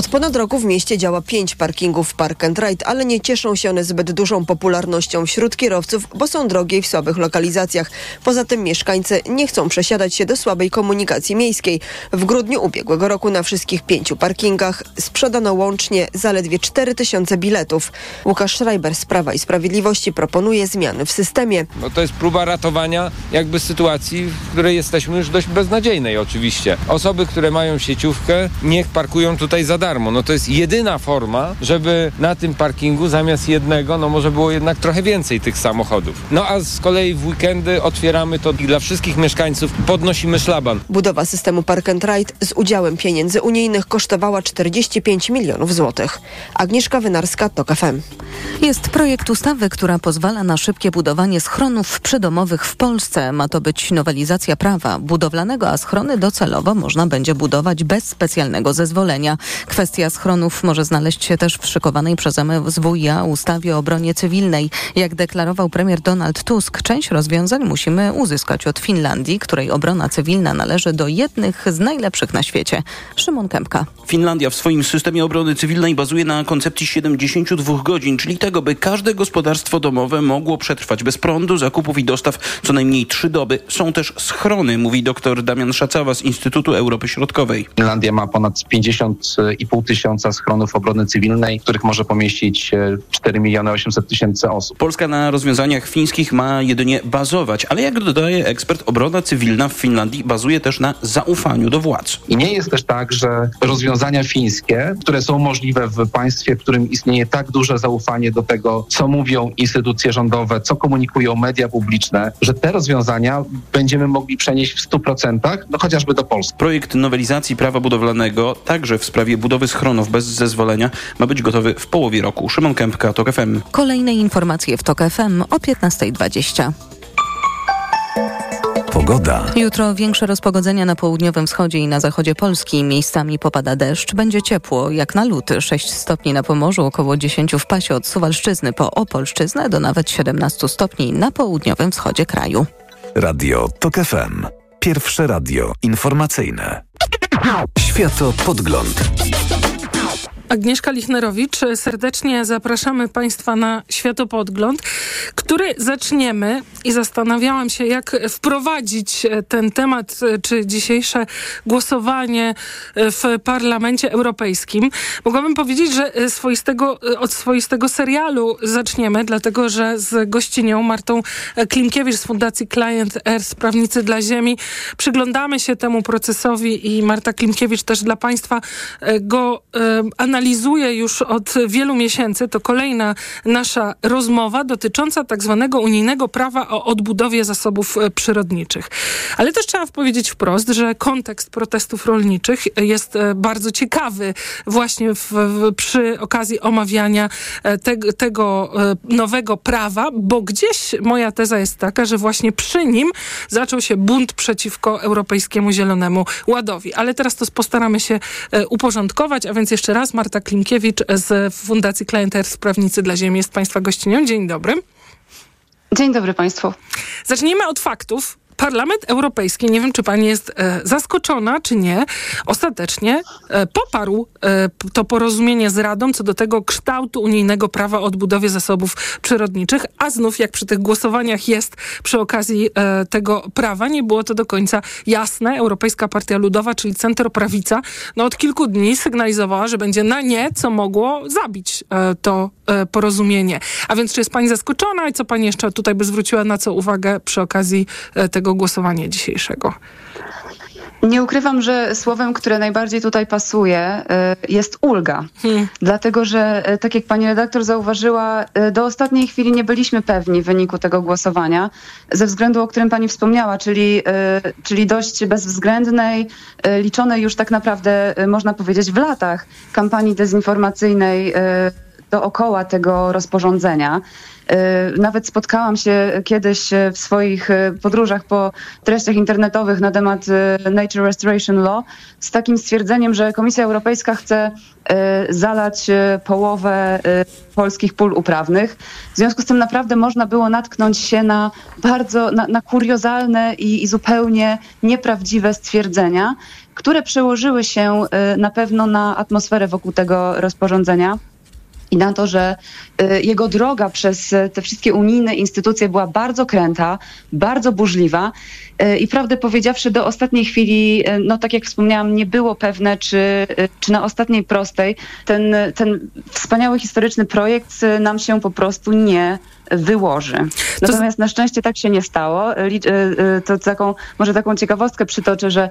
Od ponad roku w mieście działa pięć parkingów Park and Ride, ale nie cieszą się one zbyt dużą popularnością wśród kierowców, bo są drogie i w słabych lokalizacjach. Poza tym mieszkańcy nie chcą przesiadać się do słabej komunikacji miejskiej. W grudniu ubiegłego roku na wszystkich pięciu parkingach sprzedano łącznie zaledwie 4 tysiące biletów. Łukasz Schreiber z Prawa i Sprawiedliwości proponuje zmiany w systemie. No to jest próba ratowania jakby sytuacji, w której jesteśmy już dość beznadziejnej oczywiście. Osoby, które mają sieciówkę, niech parkują tutaj za darmo. No to jest jedyna forma, żeby na tym parkingu zamiast jednego, no może było jednak trochę więcej tych samochodów. No a z kolei w weekendy otwieramy to dla wszystkich mieszkańców, podnosimy szlaban. Budowa systemu Park and Ride z udziałem pieniędzy unijnych kosztowała 45 milionów złotych. Agnieszka Wynarska, TOK FM. Jest projekt ustawy, która pozwala na szybkie budowanie schronów przydomowych w Polsce. Ma to być nowelizacja prawa budowlanego, a schrony docelowo można będzie budować bez specjalnego zezwolenia. Kwestia schronów może znaleźć się też w szykowanej przez MSWiA ustawie o obronie cywilnej. Jak deklarował premier Donald Tusk, część rozwiązań musimy uzyskać od Finlandii, której obrona cywilna należy do jednych z najlepszych na świecie. Szymon Kępka. Finlandia w swoim systemie obrony cywilnej bazuje na koncepcji 72 godzin, czyli tego, by każde gospodarstwo domowe mogło przetrwać bez prądu, zakupów i dostaw co najmniej trzy doby. Są też schrony, mówi dr Damian Szacawa z Instytutu Europy Środkowej. Finlandia ma ponad 50,5 tysiąca schronów obrony cywilnej, w których może pomieścić 4 miliony 800 tysięcy osób. Polska na rozwiązaniach fińskich ma jedynie bazować, ale jak dodaje ekspert, obrona cywilna w Finlandii bazuje też na zaufaniu do władz. I nie jest też tak, że rozwiązania fińskie, które są możliwe w państwie, w którym istnieje tak duże zaufanie do tego, co mówią instytucje rządowe, co komunikują media publiczne, że te rozwiązania będziemy mogli przenieść w 100%, no chociażby do Polski. Projekt nowelizacji prawa budowlanego, także w sprawie budowy schronów bez zezwolenia, ma być gotowy w połowie roku. Szymon Kępka, TOK FM. Kolejne informacje w TOK FM o 15.20. Pogoda. Jutro większe rozpogodzenia na południowym wschodzie i na zachodzie Polski. Miejscami popada deszcz. Będzie ciepło, jak na luty. 6 stopni na Pomorzu, około 10 w pasie od Suwalszczyzny po Opolszczyznę do nawet 17 stopni na południowym wschodzie kraju. Radio TOK FM. Pierwsze radio informacyjne. Światopodgląd. Agnieszka Lichnerowicz. Serdecznie zapraszamy Państwa na światopodgląd, który zaczniemy i zastanawiałam się, jak wprowadzić ten temat, czy dzisiejsze głosowanie w Parlamencie Europejskim. Mogłabym powiedzieć, że swoistego, od swoistego serialu zaczniemy, dlatego że z gościnią Martą Klimkiewicz z Fundacji Client Earth, Prawnicy dla Ziemi, przyglądamy się temu procesowi i Marta Klimkiewicz też dla Państwa go analizuje analizuje już od wielu miesięcy. To kolejna nasza rozmowa dotycząca tak zwanego unijnego prawa o odbudowie zasobów e, przyrodniczych. Ale też trzeba powiedzieć wprost, że kontekst protestów rolniczych jest e, bardzo ciekawy właśnie w, w, przy okazji omawiania e, te, tego nowego prawa, bo gdzieś moja teza jest taka, że właśnie przy nim zaczął się bunt przeciwko Europejskiemu Zielonemu Ładowi. Ale teraz to postaramy się uporządkować, a więc jeszcze raz Marta Marta Klimkiewicz z Fundacji Clienters Prawnicy dla Ziemi jest Państwa gościnią. Dzień dobry. Dzień dobry Państwu. Zacznijmy od faktów. Parlament Europejski, nie wiem czy pani jest e, zaskoczona, czy nie, ostatecznie e, poparł e, to porozumienie z Radą co do tego kształtu unijnego prawa o odbudowie zasobów przyrodniczych, a znów jak przy tych głosowaniach jest przy okazji e, tego prawa, nie było to do końca jasne. Europejska Partia Ludowa, czyli centroprawica, no od kilku dni sygnalizowała, że będzie na nie, co mogło zabić e, to e, porozumienie. A więc czy jest pani zaskoczona i co pani jeszcze tutaj by zwróciła na co uwagę przy okazji tego głosowania dzisiejszego? Nie ukrywam, że słowem, które najbardziej tutaj pasuje, jest ulga. Hmm. Dlatego, że tak jak pani redaktor zauważyła, do ostatniej chwili nie byliśmy pewni wyniku tego głosowania, ze względu, o którym pani wspomniała, czyli, czyli dość bezwzględnej, liczonej już tak naprawdę, można powiedzieć, w latach kampanii dezinformacyjnej dookoła tego rozporządzenia. Nawet spotkałam się kiedyś w swoich podróżach po treściach internetowych na temat Nature Restoration Law z takim stwierdzeniem, że Komisja Europejska chce zalać połowę polskich pól uprawnych. W związku z tym naprawdę można było natknąć się na bardzo, na, na kuriozalne i, i zupełnie nieprawdziwe stwierdzenia, które przełożyły się na pewno na atmosferę wokół tego rozporządzenia i na to, że y, jego droga przez te wszystkie unijne instytucje była bardzo kręta, bardzo burzliwa y, i prawdę powiedziawszy do ostatniej chwili, y, no tak jak wspomniałam, nie było pewne, czy, czy na ostatniej prostej ten, ten wspaniały historyczny projekt nam się po prostu nie wyłoży. Natomiast na szczęście tak się nie stało. To taką, może taką ciekawostkę przytoczę, że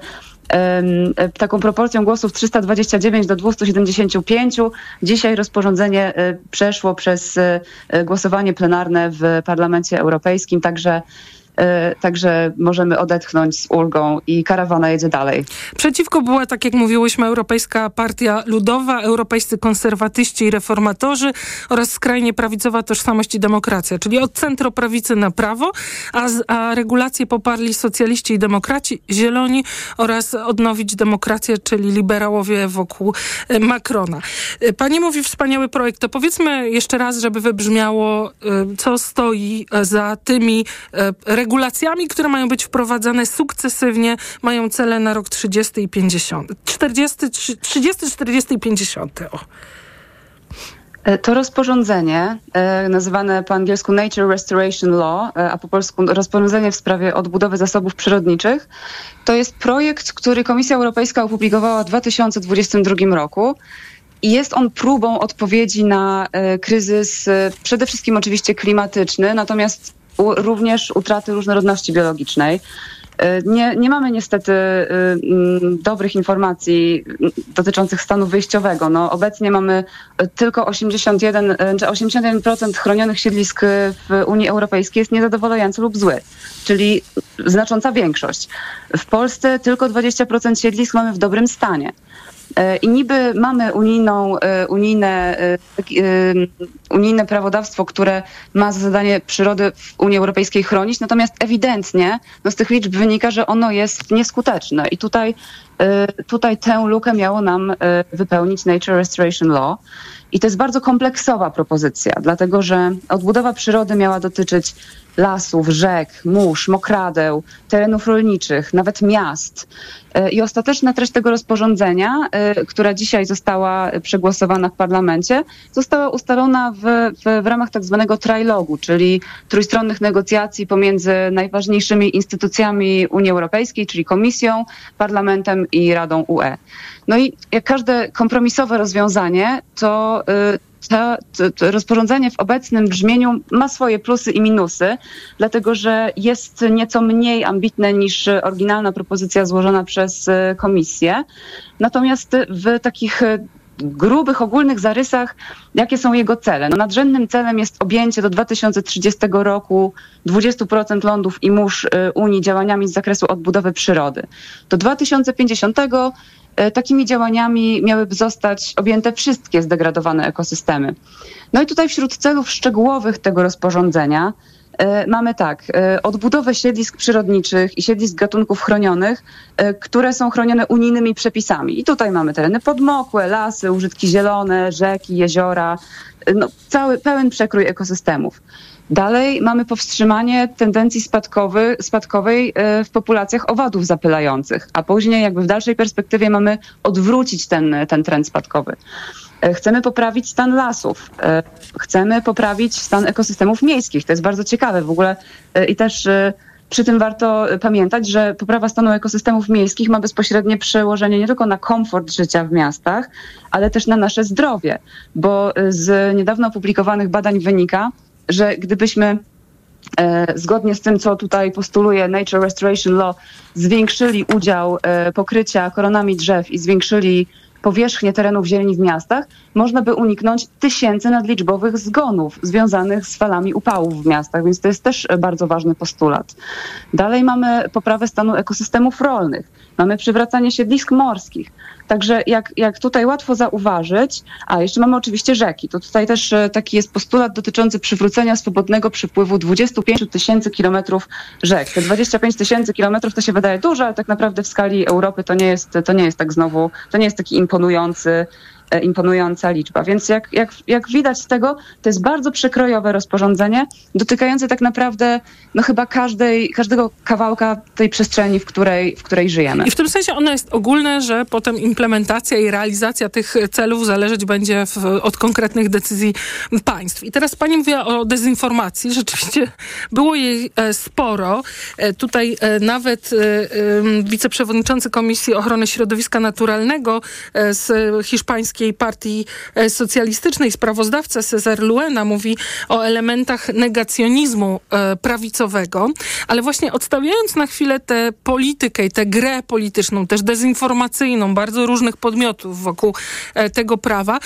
taką proporcją głosów 329 do 275. Dzisiaj rozporządzenie e, przeszło przez e, głosowanie plenarne w Parlamencie Europejskim, także E, także możemy odetchnąć z ulgą i karawana jedzie dalej. Przeciwko była, tak jak mówiłyśmy, Europejska Partia Ludowa, Europejscy Konserwatyści i Reformatorzy oraz skrajnie prawicowa Tożsamość i Demokracja, czyli od centroprawicy na prawo, a, a regulacje poparli socjaliści i demokraci, zieloni oraz odnowić demokrację, czyli liberałowie wokół e, Macrona. E, pani mówi wspaniały projekt, to powiedzmy jeszcze raz, żeby wybrzmiało, co stoi za tymi regulacjami, regulacjami, które mają być wprowadzane sukcesywnie, mają cele na rok 30 i 50. 40, 30, 40 i 50. O. E, to rozporządzenie, e, nazywane po angielsku Nature Restoration Law, e, a po polsku rozporządzenie w sprawie odbudowy zasobów przyrodniczych, to jest projekt, który Komisja Europejska opublikowała w 2022 roku. I jest on próbą odpowiedzi na kryzys, przede wszystkim oczywiście klimatyczny, natomiast również utraty różnorodności biologicznej. E, nie, nie mamy niestety dobrych informacji dotyczących stanu wyjściowego. No, obecnie mamy tylko 81, e, czy 81% chronionych siedlisk w Unii Europejskiej jest niezadowalający lub zły, czyli znacząca większość. W Polsce tylko 20% siedlisk mamy w dobrym stanie. E, I niby mamy unijną, e, unijne, e, unijne prawodawstwo, które ma za zadanie przyrody w Unii Europejskiej chronić, natomiast ewidentnie no z tych liczb wynika, że ono jest nieskuteczne. I tutaj, tutaj tę lukę miało nam wypełnić Nature Restoration Law. I to jest bardzo kompleksowa propozycja, dlatego że odbudowa przyrody miała dotyczyć lasów, rzek, mórz, mokradeł, terenów rolniczych, nawet miast. E, I ostateczna treść tego rozporządzenia, e, która dzisiaj została przegłosowana w parlamencie, została ustalona w, w, w ramach tak zwanego trilogu, czyli trójstronnych negocjacji pomiędzy najważniejszymi instytucjami Unii Europejskiej, czyli Komisją, Parlamentem i Radą UE. No i jak każde kompromisowe rozwiązanie, to y, to, to, rozporządzenie w obecnym brzmieniu ma swoje plusy i minusy, dlatego że jest nieco mniej ambitne niż oryginalna propozycja złożona przez y, komisję. Natomiast w takich y, grubych, ogólnych zarysach, jakie są jego cele. No, nadrzędnym celem jest objęcie do 2030 roku 20% lądów i mórz Unii działaniami z zakresu odbudowy przyrody. Do 2050 E, takimi działaniami miałyby zostać objęte wszystkie zdegradowane ekosystemy. No i tutaj wśród celów szczegółowych tego rozporządzenia e, mamy tak, e, odbudowę siedlisk przyrodniczych i siedlisk gatunków chronionych, które są chronione unijnymi przepisami. I tutaj mamy tereny podmokłe, lasy, użytki zielone, rzeki, jeziora, no, cały pełen przekrój ekosystemów. Dalej mamy powstrzymanie tendencji spadkowy, spadkowej e, w populacjach owadów zapylających, a później jakby w dalszej perspektywie mamy odwrócić ten, ten trend spadkowy. E, chcemy poprawić stan lasów, e, chcemy poprawić stan ekosystemów miejskich. To jest bardzo ciekawe w ogóle i też przy tym warto pamiętać, że poprawa stanu ekosystemów miejskich ma bezpośrednie przełożenie nie tylko na komfort życia w miastach, ale też na nasze zdrowie, bo z niedawno opublikowanych badań wynika, że gdybyśmy e, zgodnie z tym, co tutaj postuluje Nature Restoration Law, zwiększyli udział e, pokrycia koronami drzew i zwiększyli powierzchnię terenów zieleni w miastach, można by uniknąć tysięcy nadliczbowych zgonów związanych z falami upałów w miastach, więc to jest też bardzo ważny postulat. Dalej mamy poprawę stanu ekosystemów rolnych, mamy przywracanie siedlisk morskich. Także jak, jak tutaj łatwo zauważyć, a jeszcze mamy oczywiście rzeki, to tutaj też e, taki jest postulat dotyczący przywrócenia swobodnego przypływu 25 tysięcy kilometrów rzek. Te 25 tysięcy kilometrów to się wydaje dużo, ale tak naprawdę w skali Europy to nie jest, to nie jest tak znowu, to nie jest taki imponujący imponująca liczba. Więc jak, jak, jak widać z tego, to jest bardzo przekrojowe rozporządzenie, dotykające tak naprawdę no chyba każdej, każdego kawałka tej przestrzeni, w której, w której żyjemy. I w tym sensie ono jest ogólne, że potem implementacja i realizacja tych celów zależeć będzie w, od konkretnych decyzji państw. I teraz pani mówiła o dezynformacji. Rzeczywiście było jej e, sporo. E, tutaj e, nawet wiceprzewodniczący Komisji Ochrony Środowiska Naturalnego z hiszpańskiej partii socjalistycznej, sprawozdawca Cesar Luena mówi o elementach negacjonizmu prawicowego, ale właśnie odstawiając na chwilę tę politykę i tę grę polityczną, też dezinformacyjną, bardzo różnych podmiotów wokół tego prawa,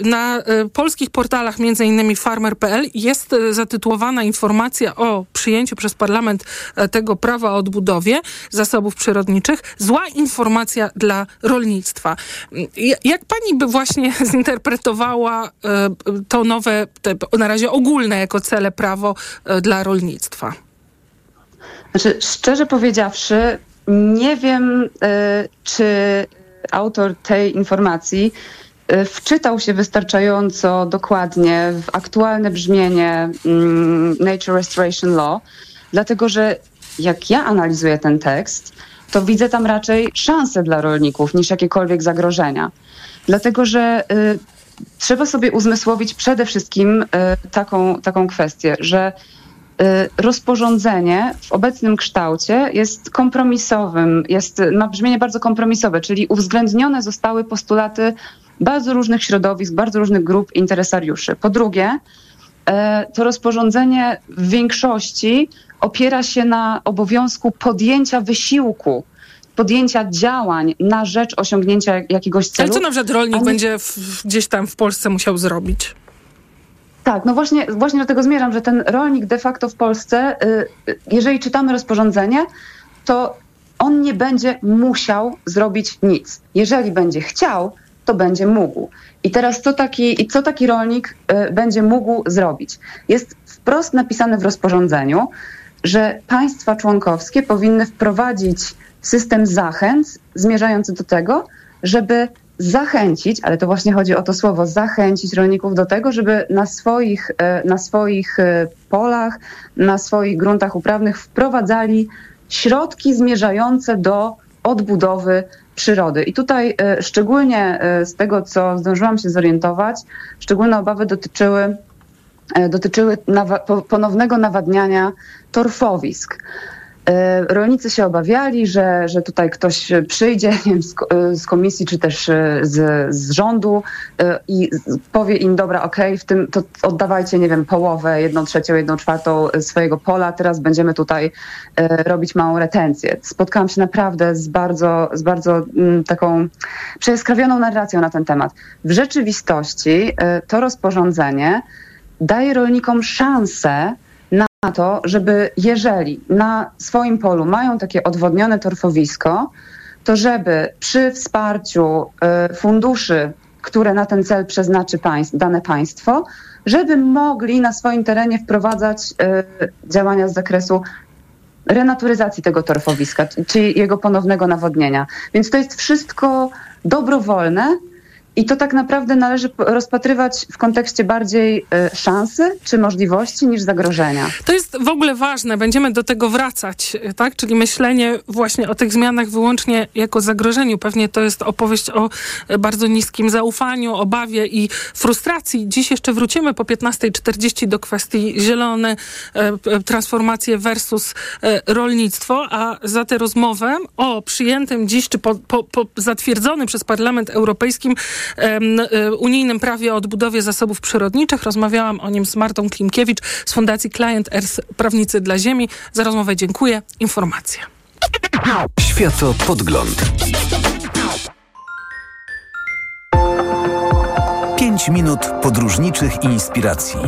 na polskich portalach, między innymi farmer.pl, jest zatytułowana informacja o przyjęciu przez parlament e, tego prawa o odbudowie zasobów przyrodniczych. Zła informacja dla rolnictwa. Jak pani by właśnie zinterpretowała e, to nowe, te, na razie ogólne jako cele prawo e, dla rolnictwa? Znaczy, szczerze powiedziawszy, nie wiem, czy autor tej informacji wczytał się wystarczająco dokładnie w aktualne brzmienie mm, Nature Restoration Law, dlatego że jak ja analizuję ten tekst, to widzę tam raczej szanse dla rolników niż jakiekolwiek zagrożenia. Dlatego że y, trzeba sobie uzmysłowić przede wszystkim y, taką, taką kwestię, że y, rozporządzenie w obecnym kształcie jest kompromisowym, jest, ma brzmienie bardzo kompromisowe, czyli uwzględnione zostały postulaty bardzo różnych środowisk, bardzo różnych grup interesariuszy. Po drugie, to rozporządzenie w większości opiera się na obowiązku podjęcia wysiłku, podjęcia działań na rzecz osiągnięcia jakiegoś celu. Ale co na przykład rolnik będzie w, gdzieś tam w Polsce musiał zrobić? Tak, no właśnie, właśnie do tego zmierzam, że ten rolnik de facto w Polsce, y, jeżeli czytamy rozporządzenie, to on nie będzie musiał zrobić nic. Jeżeli będzie chciał, to będzie mógł. I teraz co taki, co taki rolnik y, będzie mógł zrobić? Jest wprost napisane w rozporządzeniu, że państwa członkowskie powinny wprowadzić system zachęt zmierzający do tego, żeby zachęcić, ale to właśnie chodzi o to słowo, zachęcić rolników do tego, żeby na swoich, y, na swoich y, polach, na swoich gruntach uprawnych wprowadzali środki zmierzające do odbudowy przyrody. I tutaj e, szczególnie e, z tego, co zdążyłam się zorientować, szczególne obawy dotyczyły, e, dotyczyły ponownego nawadniania torfowisk. E, rolnicy się obawiali, że, że tutaj ktoś przyjdzie wiem, z, z, komisji czy też e, z, z rządu e, i powie im, dobra, okej, okay, w tym to oddawajcie, nie wiem, połowę, jedną trzecią, jedną czwartą swojego pola, teraz będziemy tutaj robić małą retencję. Spotkałam się naprawdę z bardzo, z bardzo mm, taką przejeskrawioną narracją na ten temat. W rzeczywistości to rozporządzenie daje rolnikom szansę na to, żeby jeżeli na swoim polu mają takie odwodnione torfowisko, to żeby przy wsparciu y, funduszy, które na ten cel przeznaczy państw, dane państwo, żeby mogli na swoim terenie wprowadzać y, działania z zakresu renaturyzacji tego torfowiska, czyli jego ponownego nawodnienia. Więc to jest wszystko dobrowolne, i to tak naprawdę należy rozpatrywać w kontekście bardziej y, szansy czy możliwości niż zagrożenia. To jest w ogóle ważne, będziemy do tego wracać, y, tak? Czyli myślenie właśnie o tych zmianach wyłącznie jako zagrożeniu. Pewnie to jest opowieść o y, bardzo niskim zaufaniu, obawie i frustracji. Dziś jeszcze wrócimy po 15.40 do kwestii zielone, transformacje versus rolnictwo, a za tę rozmowę o przyjętym dziś, czy po, po, po zatwierdzonym przez Parlament Europejskim E, unijnym prawie o odbudowie zasobów przyrodniczych. Rozmawiałam o nim z Martą Klimkiewicz z Fundacji Client Earth Prawnicy dla Ziemi. Za rozmowę dziękuję. Informacje. Światopodgląd. Pięć minut podróżniczych inspiracji,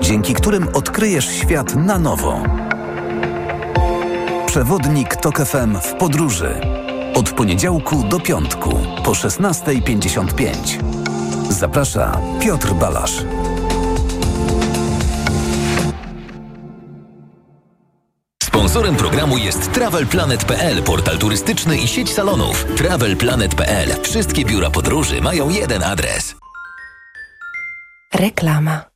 dzięki którym odkryjesz świat na nowo. Przewodnik TOK FM w podróży. Od poniedziałku do piątku po 16.55. Zaprasza Piotr Balasz. Sponsorem programu jest TravelPlanet.pl, portal turystyczny i sieć salonów. TravelPlanet.pl. Wszystkie biura podróży mają jeden adres. Reklama.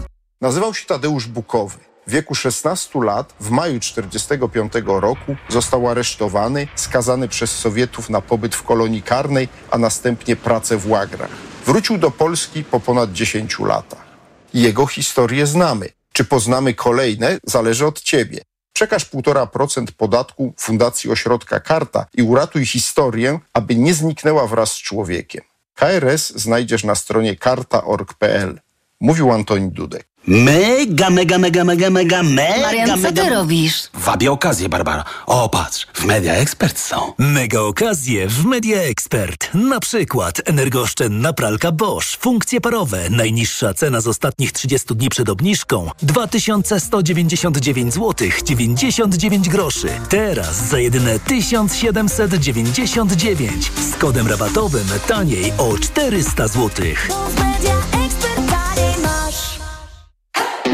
Nazywał się Tadeusz Bukowy. W wieku 16 lat, w maju 1945 roku, został aresztowany, skazany przez Sowietów na pobyt w kolonii karnej, a następnie pracę w łagrach. Wrócił do Polski po ponad 10 latach. Jego historię znamy. Czy poznamy kolejne, zależy od ciebie. Przekaż 1,5% podatku Fundacji Ośrodka Karta i uratuj historię, aby nie zniknęła wraz z człowiekiem. KRS znajdziesz na stronie karta.org.pl. Mówił Antoni Dudek. Mega, mega, mega, mega, mega, mega, Marian, co mega... ty robisz? Wabię okazję, Barbara. O, patrz, w Media Expert są. Mega okazje w Media Expert. Na przykład energooszczędna pralka Bosch, funkcje parowe, najniższa cena z ostatnich 30 dni przed obniżką 2199 zł 99 groszy. Teraz za jedyne 1799 z kodem rabatowym taniej o 400 zł.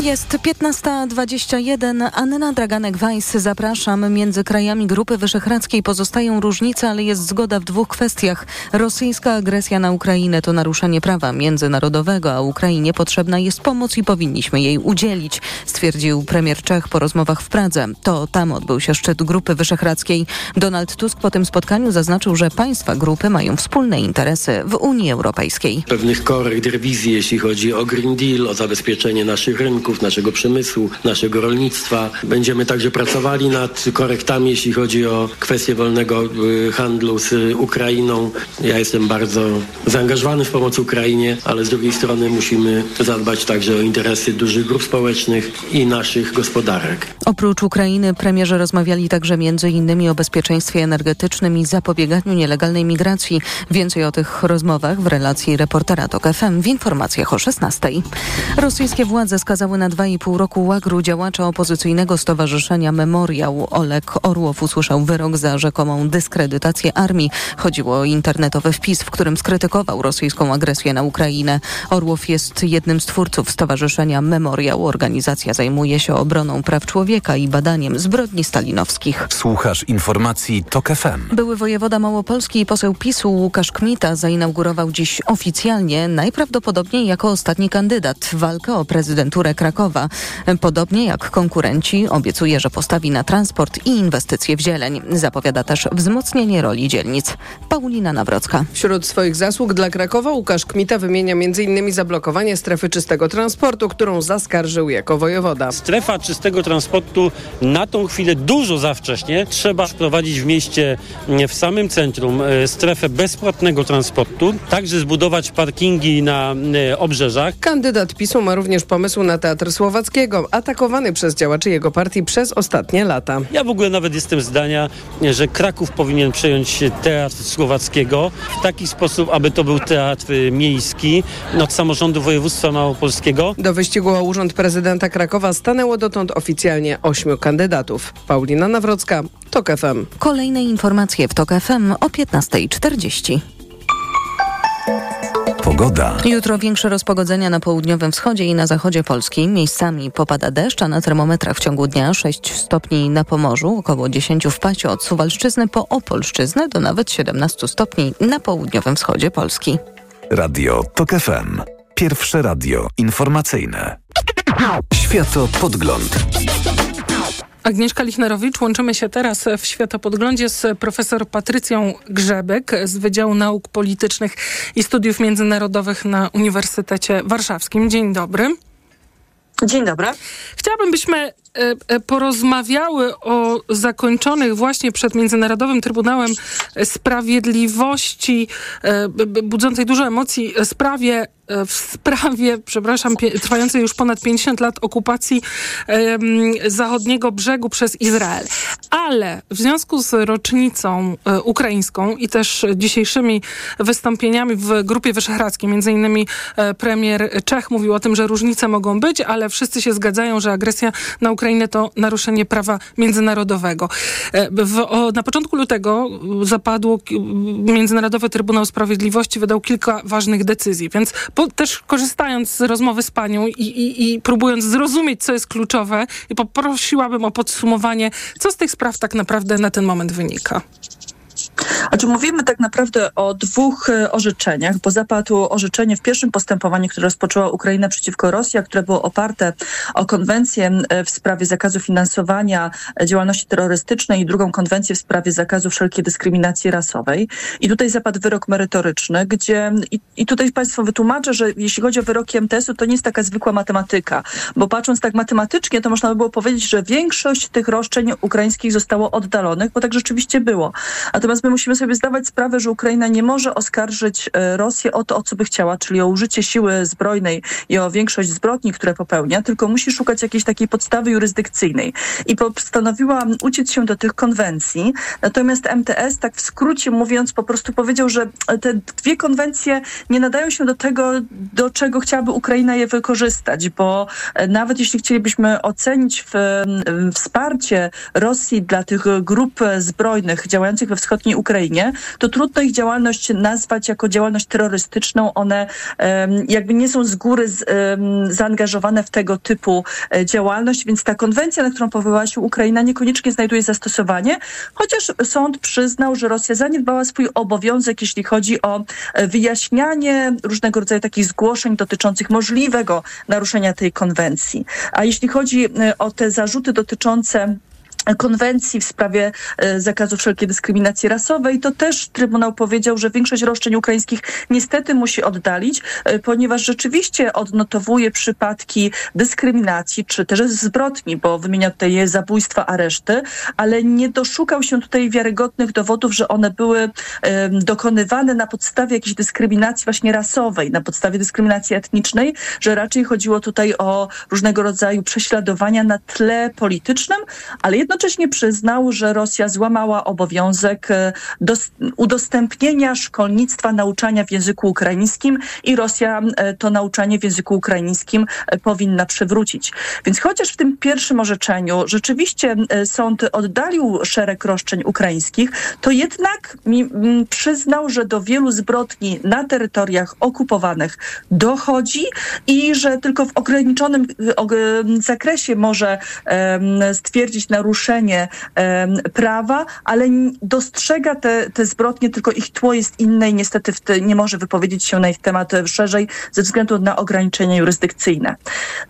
Jest 15.21. Anna Draganek-Weiss. Zapraszam. Między krajami Grupy Wyszehradzkiej pozostają różnice, ale jest zgoda w dwóch kwestiach. Rosyjska agresja na Ukrainę to naruszenie prawa międzynarodowego, a Ukrainie potrzebna jest pomoc i powinniśmy jej udzielić, stwierdził premier Czech po rozmowach w Pradze. To tam odbył się szczyt Grupy Wyszehradzkiej. Donald Tusk po tym spotkaniu zaznaczył, że państwa grupy mają wspólne interesy w Unii Europejskiej. Pewnych korekt rewizji, jeśli chodzi o Green Deal, o zabezpieczenie naszych rynków, naszego przemysłu, naszego rolnictwa. Będziemy także pracowali nad korektami, jeśli chodzi o kwestię wolnego y, handlu z Ukrainą. Ja jestem bardzo zaangażowany w pomoc Ukrainie, ale z drugiej strony musimy zadbać także o interesy dużych grup społecznych i naszych gospodarek. Oprócz Ukrainy premierzy rozmawiali także innymi o bezpieczeństwie energetycznym i zapobieganiu nielegalnej migracji. Więcej o tych rozmowach w relacji reportera TOK FM w informacjach o 16. Rosyjskie władze skazały na 2,5 roku łagru działacza opozycyjnego stowarzyszenia Memoriał. Oleg Orłow usłyszał wyrok za rzekomą dyskredytację armii. Chodziło o internetowy wpis, w którym skrytykował rosyjską agresję na Ukrainę. Orłow jest jednym z twórców stowarzyszenia Memoriał. Organizacja zajmuje się obroną praw człowieka i badaniem zbrodni stalinowskich. Słuchasz informacji TOK FM. Były wojewoda Małopolski i poseł PiSu Łukasz Kmita zainaugurował dziś oficjalnie, najprawdopodobniej jako ostatni kandydat, walkę o prezydenturę Krakowa. Podobnie jak konkurenci obiecuje, że postawi na transport i inwestycje w zieleń. Zapowiada też wzmocnienie roli dzielnic. Paulina Nawrocka. Wśród swoich zasług dla Krakowa Łukasz Kmita wymienia m.in. zablokowanie strefy czystego transportu, którą zaskarżył jako wojewoda. Strefa czystego transportu na tą chwilę dużo za wcześnie. Trzeba wprowadzić w mieście, w samym centrum, e, strefę bezpłatnego transportu, także zbudować parkingi na e, obrzeżach. Kandydat PiSu ma również pomysł na Teatr Słowackiego, atakowany przez działaczy jego partii przez ostatnie lata. Ja w ogóle nawet jestem zdania, że Kraków powinien przejąć Teatr Słowackiego w taki sposób, aby to był teatr miejski od samorządu województwa małopolskiego. Do wyścigu o urząd prezydenta Krakowa stanęło dotąd oficjalnie ośmiu kandydatów. Paulina Nawrocka, TOK FM. Kolejne informacje w TOK FM o 15.40. Pogoda. Jutro większe rozpogodzenia na południowym wschodzie i na zachodzie Polski. Miejscami popada deszcz, a na termometrach w ciągu dnia 6 stopni na Pomorzu, około 10 w Pacie od Suwalszczyzny po Opolszczyznę do nawet 17 stopni na południowym wschodzie Polski. Radio TOK FM. Pierwsze radio informacyjne. Światopodgląd. Agnieszka Lichnerowicz. Łączymy się teraz w Światopodglądzie z profesor Patrycją Grzebek z Wydziału Nauk Politycznych i Studiów Międzynarodowych na Uniwersytecie Warszawskim. Dzień dobry. Dzień dobry. Chciałabym, byśmy porozmawiały o zakończonych właśnie przed Międzynarodowym Trybunałem Sprawiedliwości, e, budzącej dużo emocji, sprawie w sprawie, przepraszam, trwającej już ponad 50 lat okupacji zachodniego brzegu przez Izrael. Ale w związku z rocznicą e, ukraińską i też dzisiejszymi wystąpieniami w Grupie Wyszehradzkiej, między innymi e, premier Czech mówił o tym, że różnice mogą być, ale wszyscy się zgadzają, że agresja na Ukrainę to naruszenie prawa międzynarodowego. E, w, o, na początku lutego zapadło Międzynarodowy Trybunał Sprawiedliwości, wydał kilka ważnych decyzji, więc po, też korzystając z rozmowy z panią i, i, i próbując zrozumieć, co jest kluczowe, poprosiłabym o podsumowanie, co z tych spraw tak naprawdę na ten moment wynika. Znaczy mówimy tak naprawdę o dwóch e, orzeczeniach, bo zapadło orzeczenie w pierwszym postępowaniu, które rozpoczęła Ukraina przeciwko Rosji, a które było oparte o konwencję e, w sprawie zakazu finansowania e, działalności terrorystycznej i drugą konwencję w sprawie zakazu wszelkiej dyskryminacji rasowej. I tutaj zapadł wyrok merytoryczny, gdzie i, i tutaj Państwu wytłumaczę, że jeśli chodzi o wyroki MTS-u, to nie jest taka zwykła matematyka, bo patrząc tak matematycznie, to można by było powiedzieć, że większość tych roszczeń ukraińskich zostało oddalonych, bo tak rzeczywiście było. Natomiast my musimy sobie zdawać sprawę, że Ukraina nie może oskarżyć e, Rosję o to, o co by chciała, czyli o użycie siły zbrojnej i o większość zbrodni, które popełnia, tylko musi szukać jakiejś takiej podstawy jurysdykcyjnej. I postanowiła uciec się do tych konwencji. Natomiast MTS, tak w skrócie mówiąc, po prostu powiedział, że te dwie konwencje nie nadają się do tego, do czego chciałaby Ukraina je wykorzystać, bo e, nawet jeśli chcielibyśmy ocenić w, wsparcie Rosji dla tych grup zbrojnych działających we wschodniej Ukrainie, to trudno ich działalność nazwać jako działalność terrorystyczną. One jakby nie są z góry z, zaangażowane w tego typu e, działalność, więc ta konwencja, na którą powołała się Ukraina, niekoniecznie znajduje zastosowanie, chociaż sąd przyznał, że Rosja zaniedbała swój obowiązek, jeśli chodzi o e, wyjaśnianie różnego rodzaju takich zgłoszeń dotyczących możliwego naruszenia tej konwencji. A jeśli chodzi e, o te zarzuty dotyczące konwencji w sprawie e, zakazu wszelkiej dyskryminacji rasowej, to też Trybunał powiedział, że większość roszczeń ukraińskich niestety musi oddalić, e, ponieważ rzeczywiście odnotowuje przypadki dyskryminacji czy też zbrodni, bo wymienia tutaj je zabójstwa, areszty, ale nie doszukał się tutaj wiarygodnych dowodów, że one były dokonywane na podstawie jakiejś dyskryminacji właśnie rasowej, na podstawie dyskryminacji etnicznej, że raczej chodziło tutaj o różnego rodzaju prześladowania na tle politycznym, ale jednocześnie jednocześnie przyznał, że Rosja złamała obowiązek e, udostępnienia szkolnictwa nauczania w języku ukraińskim i Rosja e, to nauczanie w języku ukraińskim e, powinna przywrócić. Więc chociaż w tym pierwszym orzeczeniu rzeczywiście sąd oddalił szereg roszczeń ukraińskich, to jednak przyznał, że do wielu zbrodni na terytoriach okupowanych dochodzi i że tylko w ograniczonym zakresie może stwierdzić naruszenie naruszenie prawa, ale dostrzega te, te zbrodnie, tylko ich tło jest inne i niestety te, nie może wypowiedzieć się na ich temat szerzej ze względu na ograniczenia jurysdykcyjne.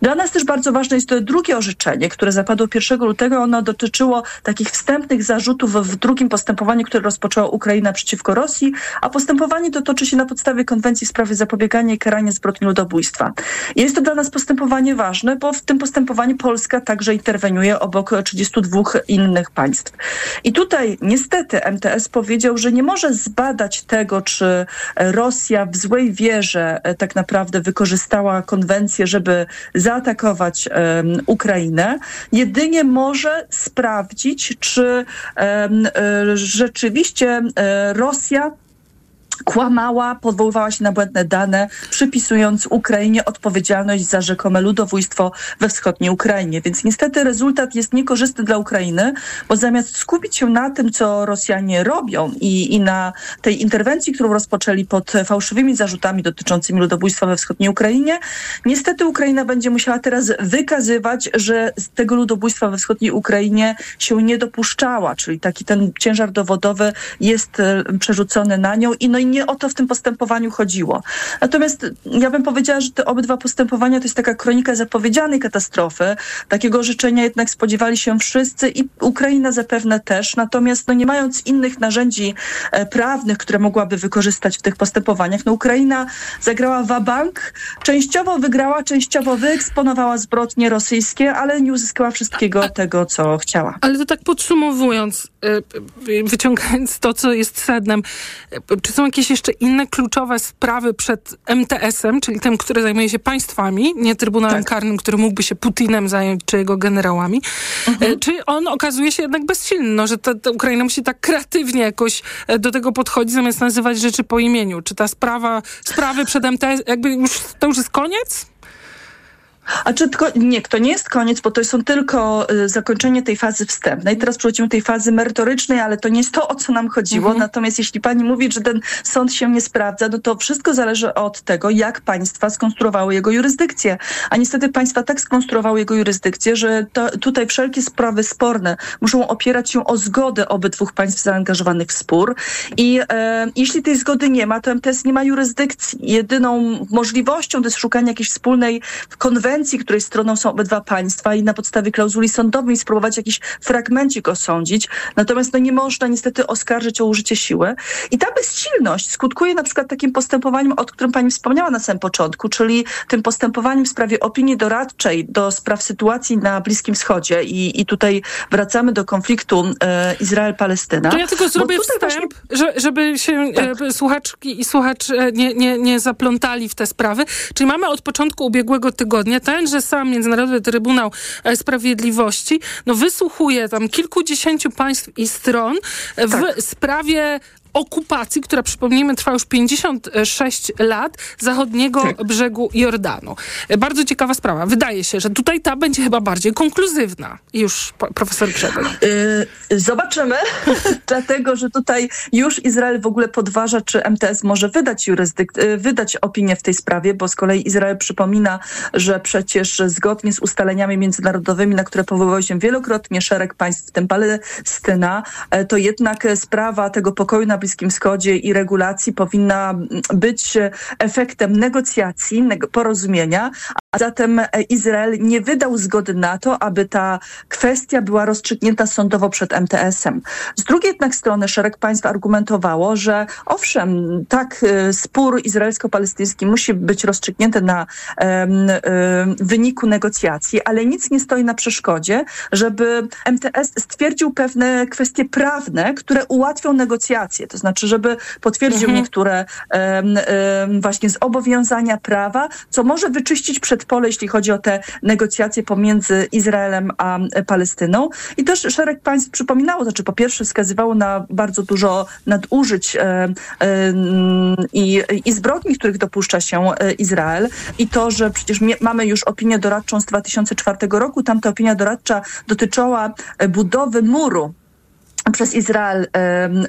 Dla nas też bardzo ważne jest to drugie orzeczenie, które zapadło 1 lutego. Ono dotyczyło takich wstępnych zarzutów w drugim postępowaniu, które rozpoczęła Ukraina przeciwko Rosji, a postępowanie to toczy się na podstawie konwencji w sprawie zapobiegania i karania zbrodni ludobójstwa. Jest to dla nas postępowanie ważne, bo w tym postępowaniu Polska także interweniuje obok 32 innych państw. I tutaj niestety MTS powiedział, że nie może zbadać tego, czy Rosja w złej wierze e, tak naprawdę wykorzystała konwencję, żeby zaatakować um, Ukrainę. Jedynie może sprawdzić, czy um, rzeczywiście um, Rosja kłamała, powoływała się na błędne dane, przypisując Ukrainie odpowiedzialność za rzekome ludobójstwo we wschodniej Ukrainie. Więc niestety rezultat jest niekorzystny dla Ukrainy, bo zamiast skupić się na tym, co Rosjanie robią i, i na tej interwencji, którą rozpoczęli pod fałszywymi zarzutami dotyczącymi ludobójstwa we wschodniej Ukrainie, niestety Ukraina będzie musiała teraz wykazywać, że z tego ludobójstwa we wschodniej Ukrainie się nie dopuszczała, czyli taki ten ciężar dowodowy jest e, przerzucony na nią i no i nie o to w tym postępowaniu chodziło. Natomiast ja bym powiedziała, że te obydwa postępowania to jest taka kronika zapowiedzianej katastrofy. Takiego życzenia jednak spodziewali się wszyscy i Ukraina zapewne też. Natomiast no nie mając innych narzędzi e, prawnych, które mogłaby wykorzystać w tych postępowaniach, no Ukraina zagrała wabank, częściowo wygrała, częściowo wyeksponowała zbrodnie rosyjskie, ale nie uzyskała wszystkiego tego, co chciała. Ale to tak podsumowując, wyciągając to, co jest sednem, czy są jakieś jeszcze inne kluczowe sprawy przed MTS-em, czyli tym, który zajmuje się państwami, nie Trybunałem tak. Karnym, który mógłby się Putinem zająć, czy jego generałami. Mhm. Czy on okazuje się jednak bezsilny, no, że ta, ta, Ukraina musi tak kreatywnie jakoś do tego podchodzić, zamiast nazywać rzeczy po imieniu? Czy ta sprawa, sprawy przed MTS, jakby już, to już jest koniec? A czy tylko, nie, to nie jest koniec, bo to są tylko y, zakończenie tej fazy wstępnej. Teraz przechodzimy do tej fazy merytorycznej, ale to nie jest to, o co nam chodziło. Mhm. Natomiast jeśli pani mówi, że ten sąd się nie sprawdza, no to wszystko zależy od tego, jak państwa skonstruowały jego jurysdykcję. A niestety państwa tak skonstruowały jego jurysdykcję, że to, tutaj wszelkie sprawy sporne muszą opierać się o zgodę obydwu państw zaangażowanych w spór. I e, jeśli tej zgody nie ma, to MTS nie ma jurysdykcji. Jedyną możliwością to jest szukanie jakiejś wspólnej konwencji, konwencji, której stroną są obydwa państwa i na podstawie klauzuli sądowej spróbować jakiś fragmencik osądzić. Natomiast no, nie można niestety oskarżyć o użycie siły. I ta bezsilność skutkuje na przykład takim postępowaniem, o którym pani wspomniała na samym początku, czyli tym postępowaniem w sprawie opinii doradczej do spraw sytuacji na Bliskim Wschodzie. I, i tutaj wracamy do konfliktu e, Izrael-Palestyna. To ja tylko zrobię wstęp, właśnie... żeby się e, tak. e, słuchaczki i słuchacz e, nie, nie, nie zaplątali w te sprawy. Czyli mamy od początku ubiegłego tygodnia tenże sam Międzynarodowy Trybunał e, Sprawiedliwości no, wysłuchuje tam kilkudziesięciu państw i stron w tak. sprawie okupacji, która przypomnijmy trwa już 56 lat zachodniego tak. brzegu Jordanu. Bardzo ciekawa sprawa. Wydaje się, że tutaj ta będzie chyba bardziej konkluzywna. Już profesor Grzegory. Yy, zobaczymy, dlatego, że tutaj już Izrael w ogóle podważa, czy MTS może wydać, jurystyk- y, wydać opinię w tej sprawie, bo z kolei Izrael przypomina, że przecież zgodnie z ustaleniami międzynarodowymi, na które powoływał się wielokrotnie szereg państw, w tym Palestyna, e, to jednak sprawa tego pokoju na Bliskim Wschodzie i regulacji powinna być efektem negocjacji, porozumienia, a zatem Izrael nie wydał zgody na to, aby ta kwestia była rozstrzygnięta sądowo przed MTS-em. Z drugiej jednak strony szereg państw argumentowało, że owszem, tak, y, spór izraelsko-palestyński musi być rozstrzygnięty na um, um, wyniku negocjacji, ale nic nie stoi na przeszkodzie, żeby MTS stwierdził pewne kwestie prawne, które ułatwią negocjacje. To znaczy, żeby potwierdził mhm. niektóre właśnie zobowiązania prawa, co może wyczyścić przed pole, jeśli chodzi o te negocjacje pomiędzy Izraelem a Palestyną. I też szereg państw przypominało, znaczy po pierwsze wskazywało na bardzo dużo nadużyć e, e, i, i zbrodni, których dopuszcza się e, Izrael i to, że przecież mamy już opinię doradczą z 2004 roku. Tamta opinia doradcza dotyczyła budowy muru przez Izrael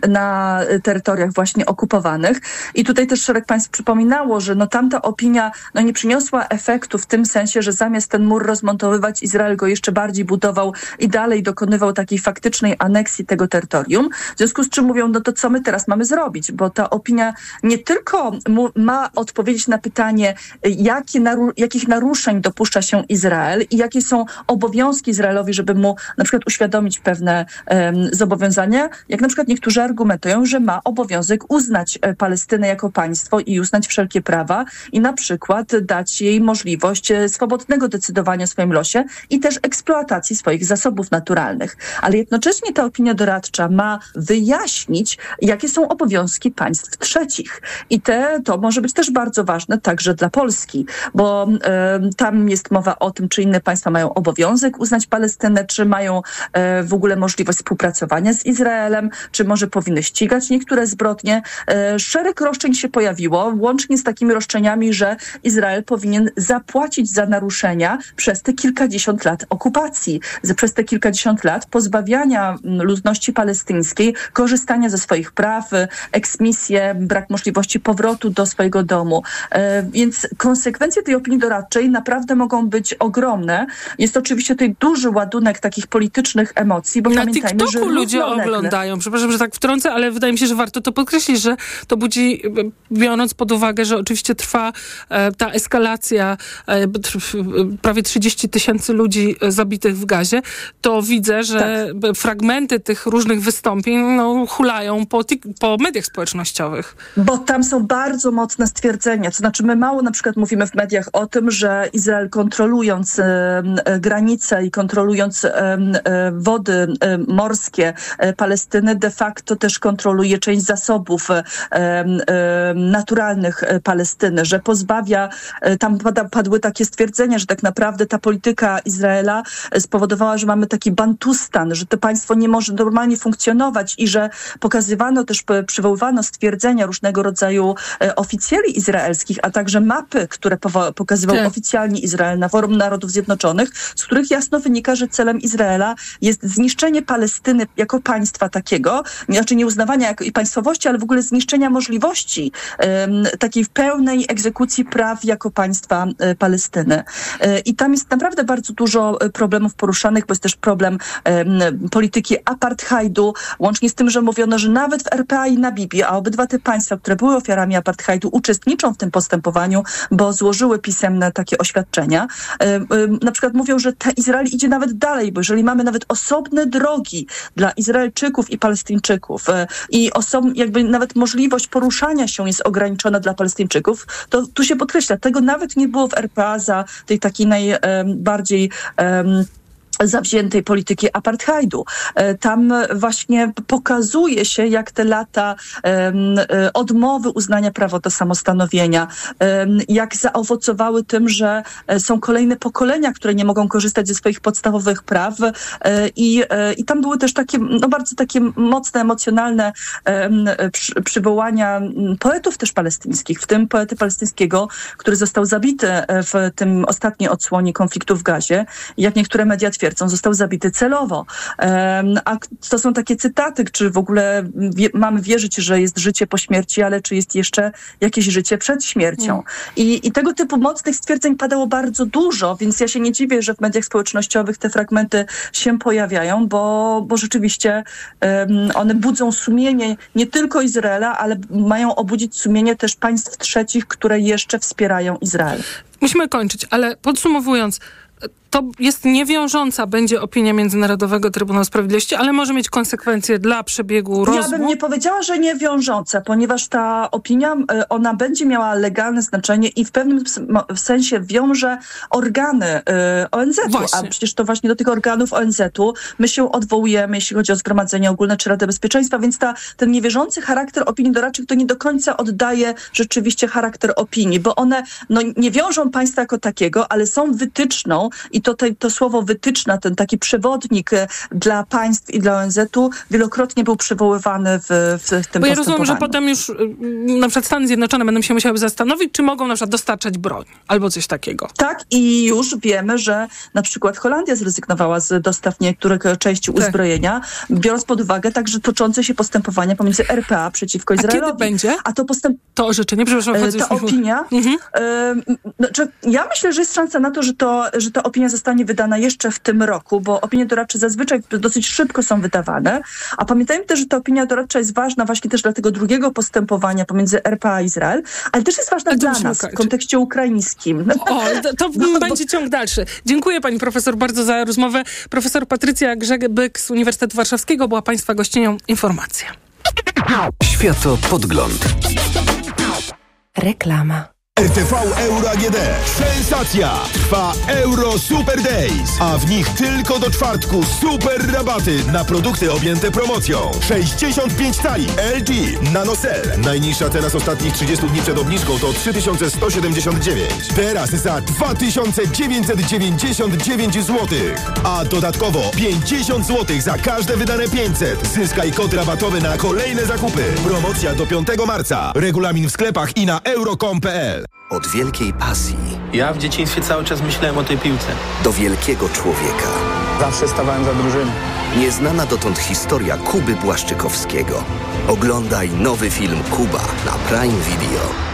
na terytoriach właśnie okupowanych. I tutaj też szereg państw przypominało, że no tamta opinia no nie przyniosła efektu w tym sensie, że zamiast ten mur rozmontowywać, Izrael go jeszcze bardziej budował i dalej dokonywał takiej faktycznej aneksji tego terytorium. W związku z czym mówią, no to co my teraz mamy zrobić? Bo ta opinia nie tylko ma odpowiedzieć na pytanie, jakie naru jakich naruszeń dopuszcza się Izrael i jakie są obowiązki Izraelowi, żeby mu na przykład uświadomić pewne um, zobowiązania rozwiązania, jak na przykład niektórzy argumentują, że ma obowiązek uznać e, Palestynę jako państwo i uznać wszelkie prawa i na przykład dać jej możliwość e, swobodnego decydowania o swoim losie i też eksploatacji swoich zasobów naturalnych. Ale jednocześnie ta opinia doradcza ma wyjaśnić, jakie są obowiązki państw trzecich. I te, to może być też bardzo ważne także dla Polski, bo y, tam jest mowa o tym, czy inne państwa mają obowiązek uznać Palestynę, czy mają y, w ogóle możliwość współpracowania z Izraelem, czy może powinny ścigać niektóre zbrodnie. E, szereg roszczeń się pojawiło, łącznie z takimi roszczeniami, że Izrael powinien zapłacić za naruszenia przez te kilkadziesiąt lat okupacji, przez te kilkadziesiąt lat pozbawiania ludności palestyńskiej korzystania ze swoich praw, eksmisję, brak możliwości powrotu do swojego domu. E, więc konsekwencje tej opinii doradczej naprawdę mogą być ogromne. Jest oczywiście tutaj duży ładunek takich politycznych emocji, bo Na pamiętajmy, TikToku że ludzie oglądają. Przepraszam, że tak wtrącę, ale wydaje mi się, że warto to podkreślić, że to budzi, biorąc pod uwagę, że oczywiście trwa e, ta eskalacja, e, prawie 30 tysięcy ludzi e, zabitych w gazie, to widzę, że b- fragmenty tych różnych wystąpień no, hulają po, po mediach społecznościowych. Bo tam są bardzo mocne stwierdzenia. To znaczy, my mało na przykład mówimy w mediach o tym, że Izrael kontrolując e, granice i kontrolując e, wody morskie Palestyny, de facto też kontroluje część zasobów e, e, naturalnych e, Palestyny, że pozbawia, e, tam padły takie stwierdzenia, że tak naprawdę ta polityka Izraela e, spowodowała, że mamy taki bantustan, że to państwo nie może normalnie funkcjonować i że pokazywano też, przywoływano stwierdzenia różnego rodzaju e, oficjeli izraelskich, a także mapy, które pokazywał Tak. oficjalnie Izrael na Forum Narodów Zjednoczonych, z których jasno wynika, że celem Izraela jest zniszczenie Palestyny jako państwa takiego, znaczy nie uznawania jako i państwowości, ale w ogóle zniszczenia możliwości takiej pełnej egzekucji praw jako państwa e, Palestyny. E, I tam jest naprawdę bardzo dużo e, problemów poruszanych, bo jest też problem em, polityki apartheidu, łącznie z tym, że mówiono, że nawet w RPA i Namibii, a obydwa te państwa, które były ofiarami apartheidu, uczestniczą w tym postępowaniu, bo złożyły pisemne takie oświadczenia. Na przykład mówią, że Izrael idzie nawet dalej, bo jeżeli mamy nawet osobne drogi dla Izraelczyków i Palestyńczyków. E, i osob, jakby nawet możliwość poruszania się jest ograniczona dla Palestyńczyków, to tu się podkreśla, tego nawet nie było w RPA za tej takiej najbardziej zawziętej polityki apartheidu. E, Tam właśnie pokazuje się, jak te lata e, odmowy uznania prawa do samostanowienia, jak zaowocowały tym, że e, są kolejne pokolenia, które nie mogą korzystać ze swoich podstawowych praw i, i tam były też takie, no bardzo takie mocne, emocjonalne em, przy, przywołania poetów też palestyńskich, w tym poety palestyńskiego, który został zabity w tym ostatniej odsłonie konfliktu w Gazie. Jak niektóre media twierdzą, został zabity celowo. A to są takie cytaty, czy w ogóle mamy wierzyć, że jest życie po śmierci, ale czy jest jeszcze jakieś życie przed śmiercią. Mm. I, I tego typu mocnych stwierdzeń padało bardzo dużo, więc ja się nie dziwię, że w mediach społecznościowych te fragmenty się pojawiają, bo, bo rzeczywiście em, one budzą sumienie nie tylko Izraela, ale mają obudzić sumienie też państw trzecich, które jeszcze wspierają Izrael. Musimy kończyć, ale podsumowując, to jest niewiążąca będzie opinia Międzynarodowego Trybunału Sprawiedliwości, ale może mieć konsekwencje dla przebiegu Ja rozmów. bym nie powiedziała, że nie wiążące, ponieważ ta opinia, y, ona będzie miała legalne znaczenie i w pewnym sensie wiąże organy y, ONZ-u, a przecież to właśnie do tych organów ONZ-u my się odwołujemy, jeśli chodzi o Zgromadzenie Ogólne czy Radę Bezpieczeństwa, więc ta, ten niewierzący charakter opinii doradczych to nie do końca oddaje rzeczywiście charakter opinii, bo one no, nie wiążą państwa jako takiego, ale są wytyczną i to, te, to słowo wytyczna, ten taki przewodnik e, dla państw i dla ONZ-u wielokrotnie był przywoływany w, w, tym Bo ja rozumiem, że potem już y, na przykład Stany Zjednoczone będą się musiały zastanowić, czy mogą na przykład dostarczać broń albo coś takiego. Tak, i już wiemy, że na przykład Holandia zrezygnowała z dostaw niektórych części Tak. uzbrojenia, biorąc pod uwagę także toczące się postępowania pomiędzy RPA przeciwko A Izraelowi. kiedy będzie? A to postęp... To orzeczenie, przepraszam, E, ta opinia. Mhm. e, znaczy, ja myślę, że jest szansa na to, że, to, że ta opinia zostanie wydana jeszcze w tym roku, bo opinie doradcze zazwyczaj dosyć szybko są wydawane. A pamiętajmy też, że ta opinia doradcza jest ważna właśnie też dla tego drugiego postępowania pomiędzy RPA a Izrael, ale też jest ważna dla nas w kontekście ukraińskim. O, to, No, bo- będzie ciąg dalszy. Dziękuję pani profesor bardzo za rozmowę. Profesor Patrycja Grzebyk z Uniwersytetu Warszawskiego była państwa gościnią. Informacja. Światopodgląd. Reklama. RTV Euro AGD. Sensacja! Trwa Euro Super Days, a w nich tylko do czwartku super rabaty na produkty objęte promocją. 65 tali LG NanoCell. Najniższa teraz ostatnich 30 dni przed obniżką to 3179. Teraz za 2999 zł. A dodatkowo 50 zł za każde wydane 500. Zyskaj kod rabatowy na kolejne zakupy. Promocja do 5 marca. Regulamin w sklepach i na euro.com.pl. Od wielkiej pasji Ja w dzieciństwie cały czas myślałem o tej piłce. do wielkiego człowieka. Zawsze stawałem za drużyną. Nieznana dotąd historia Kuby Błaszczykowskiego. Oglądaj nowy film Kuba na Prime Video.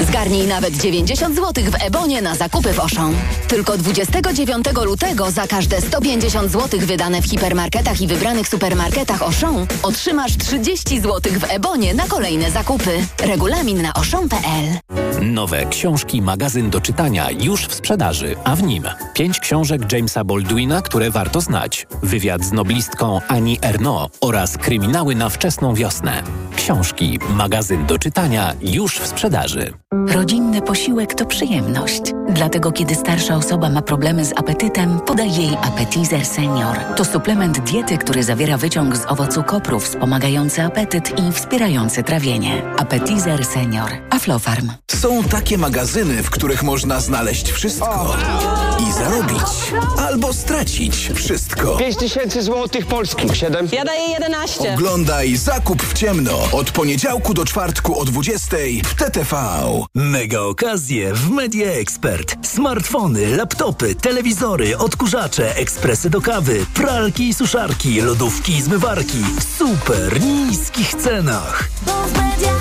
Zgarnij nawet 90 zł w Ebonie na zakupy w Auchan. Tylko 29 lutego za każde 150 zł wydane w hipermarketach i wybranych supermarketach Auchan otrzymasz 30 zł w Ebonie na kolejne zakupy. Regulamin na auchan.pl Nowe książki, magazyn do czytania już w sprzedaży, a w nim pięć książek Jamesa Baldwina, które warto znać, wywiad z noblistką Annie Ernaux oraz kryminały na wczesną wiosnę. Książki, magazyn do czytania już w sprzedaży. Rodzinny posiłek to przyjemność. Dlatego kiedy starsza osoba ma problemy z apetytem, podaj jej Appetizer Senior. To suplement diety, który zawiera wyciąg z owocu kopru wspomagający apetyt i wspierający trawienie. Appetizer Senior. Aflofarm. Są takie magazyny, w których można znaleźć wszystko i zarobić albo stracić wszystko. 5 tysięcy złotych polskich. 7. Ja daję 11. Oglądaj Zakup w ciemno od poniedziałku do czwartku o 20 w TTV. Mega okazje w Media Expert. Smartfony, laptopy, telewizory, odkurzacze, ekspresy do kawy, pralki i suszarki, lodówki i zmywarki w super niskich cenach. W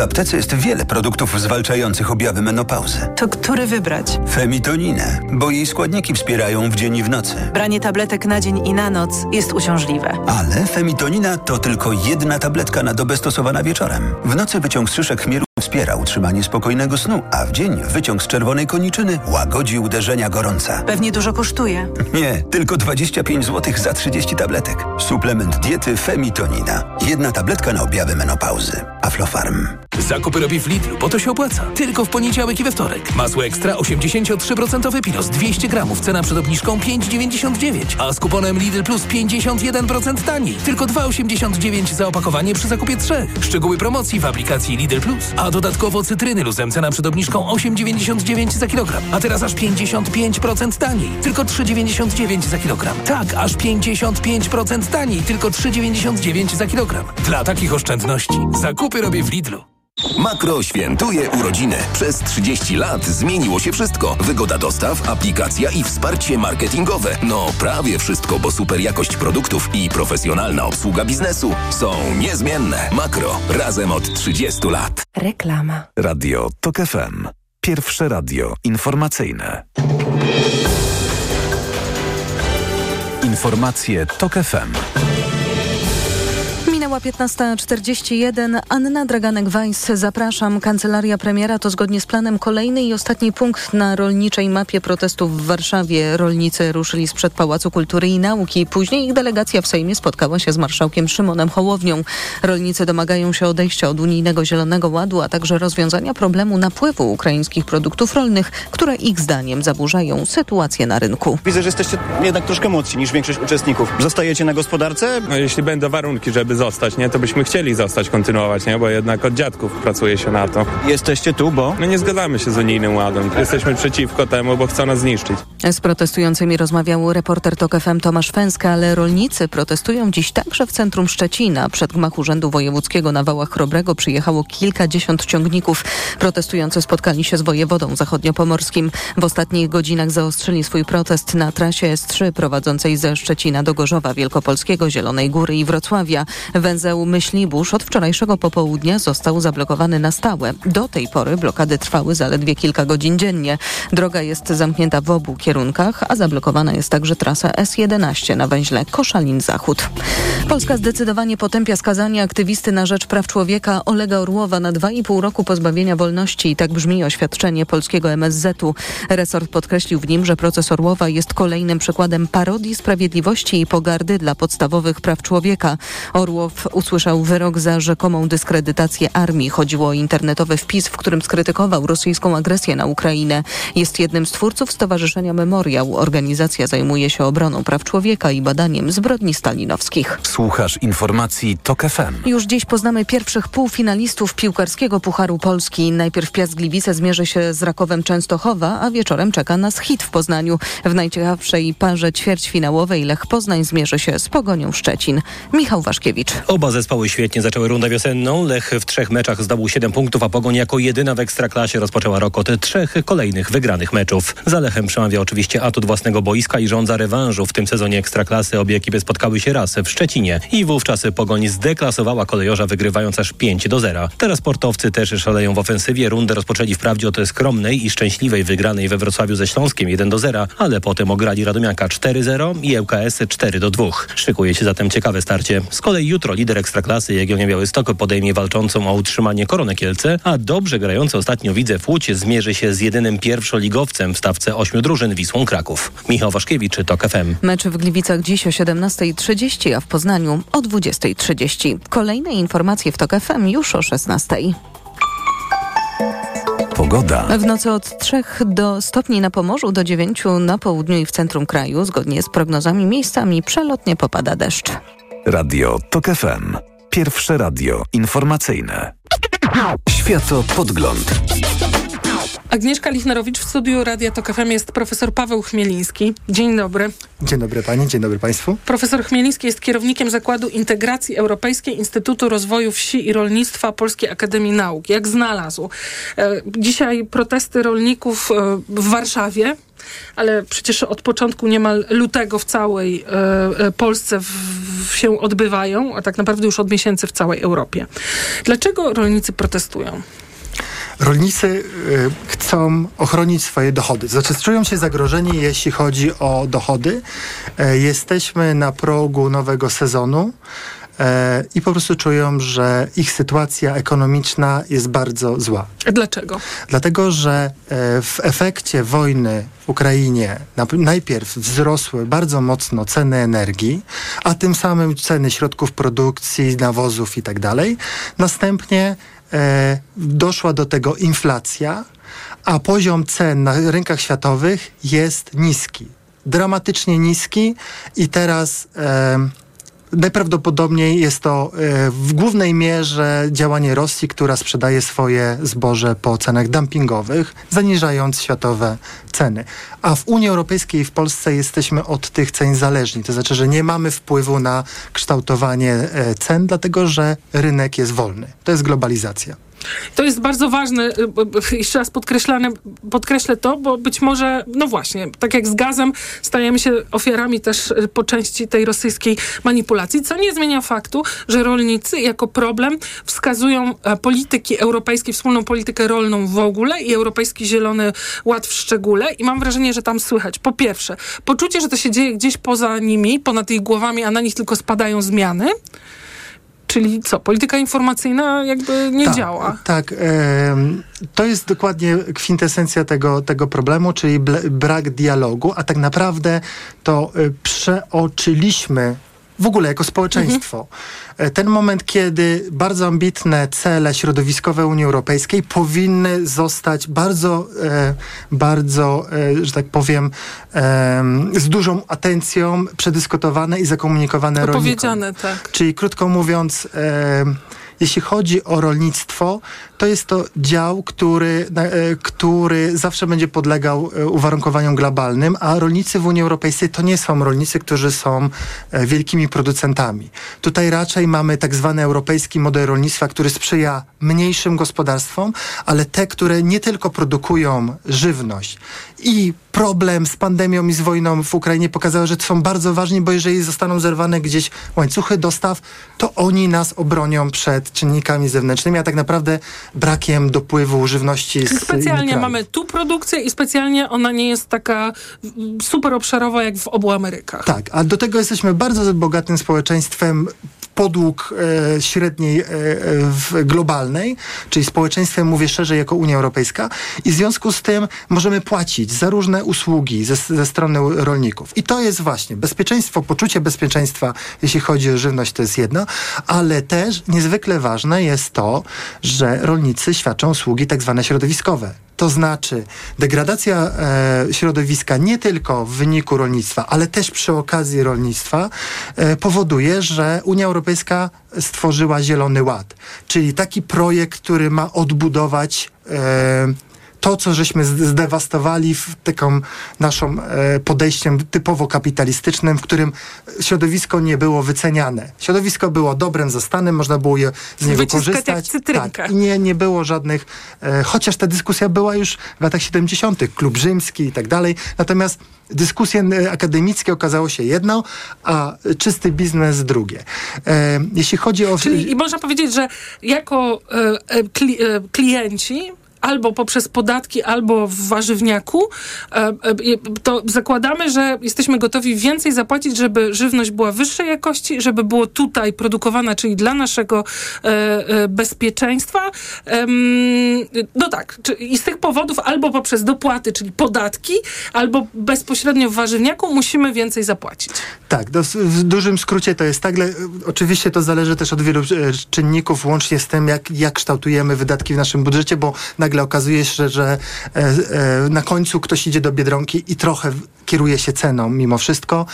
aptece jest wiele produktów zwalczających objawy menopauzy. To który wybrać? Femitoninę, bo jej składniki wspierają w dzień i w nocy. Branie tabletek na dzień i na noc jest uciążliwe. Ale femitonina to tylko jedna tabletka na dobę stosowana wieczorem. W nocy wyciąg z szyszek chmielu wspiera utrzymanie spokojnego snu, a w dzień wyciąg z czerwonej koniczyny łagodzi uderzenia gorąca. Pewnie dużo kosztuje. Nie, tylko 25 zł za 30 tabletek. Suplement diety Femitonina. Jedna tabletka na objawy menopauzy. Aflofarm. Zakupy robię w Lidlu, bo to się opłaca. Tylko w poniedziałek i we wtorek. Masło ekstra 83% pilos 200 gramów. Cena przed obniżką 5,99. A z kuponem Lidl Plus 51% taniej. Tylko 2,89 za opakowanie przy zakupie trzech. Szczegóły promocji w aplikacji Lidl Plus. A dodatkowo cytryny luzem. Cena przed obniżką 8,99 za kilogram. A teraz aż 55% taniej. Tylko 3,99 za kilogram. Tak, aż 55% taniej. Tylko 3,99 za kilogram. Dla takich oszczędności zakupy robię w Lidlu. Makro świętuje urodziny. Przez 30 lat zmieniło się wszystko. Wygoda dostaw, aplikacja i wsparcie marketingowe. No prawie wszystko, bo super jakość produktów i profesjonalna obsługa biznesu są niezmienne. Makro. Razem od 30 lat. Reklama. Radio TOK FM. Pierwsze radio informacyjne. Informacje TOK FM. Minęła 15.41. Anna Draganek-Weiss, zapraszam. Kancelaria premiera to zgodnie z planem kolejny i ostatni punkt na rolniczej mapie protestów w Warszawie. Rolnicy ruszyli sprzed Pałacu Kultury i Nauki. Później ich delegacja w Sejmie spotkała się z marszałkiem Szymonem Hołownią. Rolnicy domagają się odejścia od unijnego Zielonego Ładu, a także rozwiązania problemu napływu ukraińskich produktów rolnych, które ich zdaniem zaburzają sytuację na rynku. Widzę, że jesteście jednak troszkę młodsi niż większość uczestników. Zostajecie na gospodarce? No, jeśli będą warunki, żeby zostać, nie, to byśmy chcieli zostać, kontynuować, nie, bo jednak od dziadków pracuje się na to. Jesteście tu, bo? No nie zgadzamy się z unijnym ładem. Jesteśmy przeciwko temu, bo chcą nas zniszczyć. Z protestującymi rozmawiał reporter TOK FM Tomasz Fęska, ale rolnicy protestują dziś także w centrum Szczecina. Przed gmach Urzędu Wojewódzkiego na Wałach Chrobrego przyjechało kilkadziesiąt ciągników. Protestujący spotkali się z wojewodą zachodniopomorskim. W ostatnich godzinach zaostrzyli swój protest na trasie S3 prowadzącej ze Szczecina do Gorzowa Wielkopolskiego, Zielonej Góry i Wrocławia. W Węzeł Myślibórz od wczorajszego popołudnia został zablokowany na stałe. Do tej pory blokady trwały zaledwie kilka godzin dziennie. Droga jest zamknięta w obu kierunkach, a zablokowana jest także trasa S11 na węźle Koszalin-Zachód. Polska zdecydowanie potępia skazanie aktywisty na rzecz praw człowieka Olega Orłowa na 2,5 roku pozbawienia wolności. Tak brzmi oświadczenie polskiego MSZ-u. Resort podkreślił w nim, że proces Orłowa jest kolejnym przykładem parodii sprawiedliwości i pogardy dla podstawowych praw człowieka. Orłow usłyszał wyrok za rzekomą dyskredytację armii. Chodziło o internetowy wpis, w którym skrytykował rosyjską agresję na Ukrainę. Jest jednym z twórców Stowarzyszenia Memoriał. Organizacja zajmuje się obroną praw człowieka i badaniem zbrodni stalinowskich. Słuchasz informacji TOK FM. Już dziś poznamy pierwszych półfinalistów piłkarskiego Pucharu Polski. Najpierw Piast Gliwice zmierzy się z Rakowem Częstochowa, a wieczorem czeka nas hit w Poznaniu. W najciekawszej parze ćwierćfinałowej Lech Poznań zmierzy się z Pogonią Szczecin. Michał Waszkiewicz. Oba zespoły świetnie zaczęły rundę wiosenną. Lech w trzech meczach zdobył 7 punktów, a Pogoń jako jedyna w Ekstraklasie rozpoczęła rok od trzech kolejnych wygranych meczów. Za Lechem przemawia oczywiście atut własnego boiska i rządza rewanżu. W tym sezonie Ekstraklasy obie ekipy spotkały się raz w Szczecinie i wówczas Pogoń zdeklasowała kolejorza wygrywając aż 5 do 0. Teraz sportowcy też szaleją w ofensywie. Rundę rozpoczęli wprawdzie od skromnej i szczęśliwej wygranej we Wrocławiu ze Śląskiem 1 do 0, ale potem ograli Radomiaka 4-0 i ŁKS 4 do 2. Szykuje się zatem ciekawe starcie. Z kolei jutro lider Ekstraklasy Jagiellonia Białystok podejmie walczącą o utrzymanie Koronę Kielce, a dobrze grający ostatnio Widzew Łódź zmierzy się z jedynym pierwszoligowcem w stawce ośmiu drużyn Wisłą Kraków. Michał Waszkiewicz, TOK FM. Mecz w Gliwicach dziś o 17.30, a w Poznaniu o 20.30. Kolejne informacje w TOK FM już o 16.00. Pogoda. W nocy od 3 do stopni na Pomorzu, do 9 na południu i w centrum kraju. Zgodnie z prognozami miejscami przelotnie popada deszcz. Radio TOK FM. Pierwsze radio informacyjne. Światopodgląd. Agnieszka Lichnerowicz w studiu Radia Tok FM jest profesor Paweł Chmieliński. Dzień dobry. Dzień dobry pani, dzień dobry państwu. Profesor Chmieliński jest kierownikiem Zakładu Integracji Europejskiej Instytutu Rozwoju Wsi i Rolnictwa Polskiej Akademii Nauk. Jak znalazł. E, dzisiaj protesty rolników e, w Warszawie ale przecież od początku niemal lutego w całej e, Polsce w, w się odbywają, a tak naprawdę już od miesięcy w całej Europie. Dlaczego rolnicy protestują? Rolnicy y, chcą ochronić swoje dochody. Znaczy, czują się zagrożeni, jeśli chodzi o dochody. E, jesteśmy na progu nowego sezonu e, i po prostu czują, że ich sytuacja ekonomiczna jest bardzo zła. Dlaczego? Dlatego, że e, w efekcie wojny w Ukrainie najpierw wzrosły bardzo mocno ceny energii, a tym samym ceny środków produkcji, nawozów i tak. Następnie doszła do tego inflacja, a poziom cen na rynkach światowych jest niski. Dramatycznie niski i teraz e, najprawdopodobniej jest to e, w głównej mierze działanie Rosji, która sprzedaje swoje zboże po cenach dumpingowych, zaniżając światowe ceny. A w Unii Europejskiej i w Polsce jesteśmy od tych cen zależni. To znaczy, że nie mamy wpływu na kształtowanie e, cen, dlatego że rynek jest wolny. To jest globalizacja. To jest bardzo ważne, y, jeszcze raz podkreślane, podkreślę to, bo być może, no właśnie, tak jak z gazem, stajemy się ofiarami też y, po części tej rosyjskiej manipulacji, co nie zmienia faktu, że rolnicy jako problem wskazują e, polityki europejskiej, wspólną politykę rolną w ogóle i Europejski Zielony Ład w szczególe i mam wrażenie, że tam słychać. Po pierwsze poczucie, że to się dzieje gdzieś poza nimi, ponad ich głowami, a na nich tylko spadają zmiany, Czyli co, polityka informacyjna jakby nie tak, działa. Tak, to jest dokładnie kwintesencja tego, tego problemu, czyli brak dialogu, a tak naprawdę to e, przeoczyliśmy w ogóle jako społeczeństwo. Mhm. Ten moment, kiedy bardzo ambitne cele środowiskowe Unii Europejskiej powinny zostać bardzo, e, bardzo, e, że tak powiem, e, z dużą atencją przedyskutowane i zakomunikowane rolnikom. tak. Czyli krótko mówiąc, e, jeśli chodzi o rolnictwo, to jest to dział, który, e, który zawsze będzie podlegał e, uwarunkowaniom globalnym, a rolnicy w Unii Europejskiej to nie są rolnicy, którzy są e, wielkimi producentami. Tutaj raczej mamy tak zwany europejski model rolnictwa, który sprzyja mniejszym gospodarstwom, ale te, które nie tylko produkują żywność i problem z pandemią i z wojną w Ukrainie pokazały, że są bardzo ważni, bo jeżeli zostaną zerwane gdzieś łańcuchy dostaw, to oni nas obronią przed czynnikami zewnętrznymi, a tak naprawdę brakiem dopływu żywności z Specjalnie mamy tu produkcję i specjalnie ona nie jest taka mm, super obszarowa jak w obu Amerykach. Tak, a do tego jesteśmy bardzo bogatym społeczeństwem podług e, średniej e, w globalnej, czyli społeczeństwem, mówię szerzej, jako Unia Europejska i w związku z tym możemy płacić za różne usługi ze, ze strony rolników. I to jest właśnie bezpieczeństwo, poczucie bezpieczeństwa, jeśli chodzi o żywność, to jest jedno, ale też niezwykle ważne jest to, że rolnicy świadczą usługi tak zwane środowiskowe. To znaczy degradacja e, środowiska nie tylko w wyniku rolnictwa, ale też przy okazji rolnictwa e, powoduje, że Unia Europejska stworzyła Zielony Ład, czyli taki projekt, który ma odbudować e, to, co żeśmy zdewastowali w taką naszą e, podejściem typowo kapitalistycznym, w którym środowisko nie było wyceniane. Środowisko było dobrem zastanym, można było je z niego korzystać. Tak, I nie, nie było żadnych, e, chociaż ta dyskusja była już w latach 70., klub rzymski i tak dalej. Natomiast dyskusje e, akademickie okazało się jedno, a czysty biznes drugie. Jeśli chodzi o... Czyli i można powiedzieć, że jako kli, klienci albo poprzez podatki, albo w warzywniaku, e, e, to zakładamy, że jesteśmy gotowi więcej zapłacić, żeby żywność była wyższej jakości, żeby było tutaj produkowana, czyli dla naszego e, bezpieczeństwa. No tak, i z tych powodów albo poprzez dopłaty, czyli podatki, albo bezpośrednio w warzywniaku musimy więcej zapłacić. Tak, w dużym skrócie to jest tak. Oczywiście to zależy też od wielu czynników, łącznie z tym, jak, jak kształtujemy wydatki w naszym budżecie, bo na nagle okazuje się, że e, e, na końcu ktoś idzie do Biedronki i trochę kieruje się ceną mimo wszystko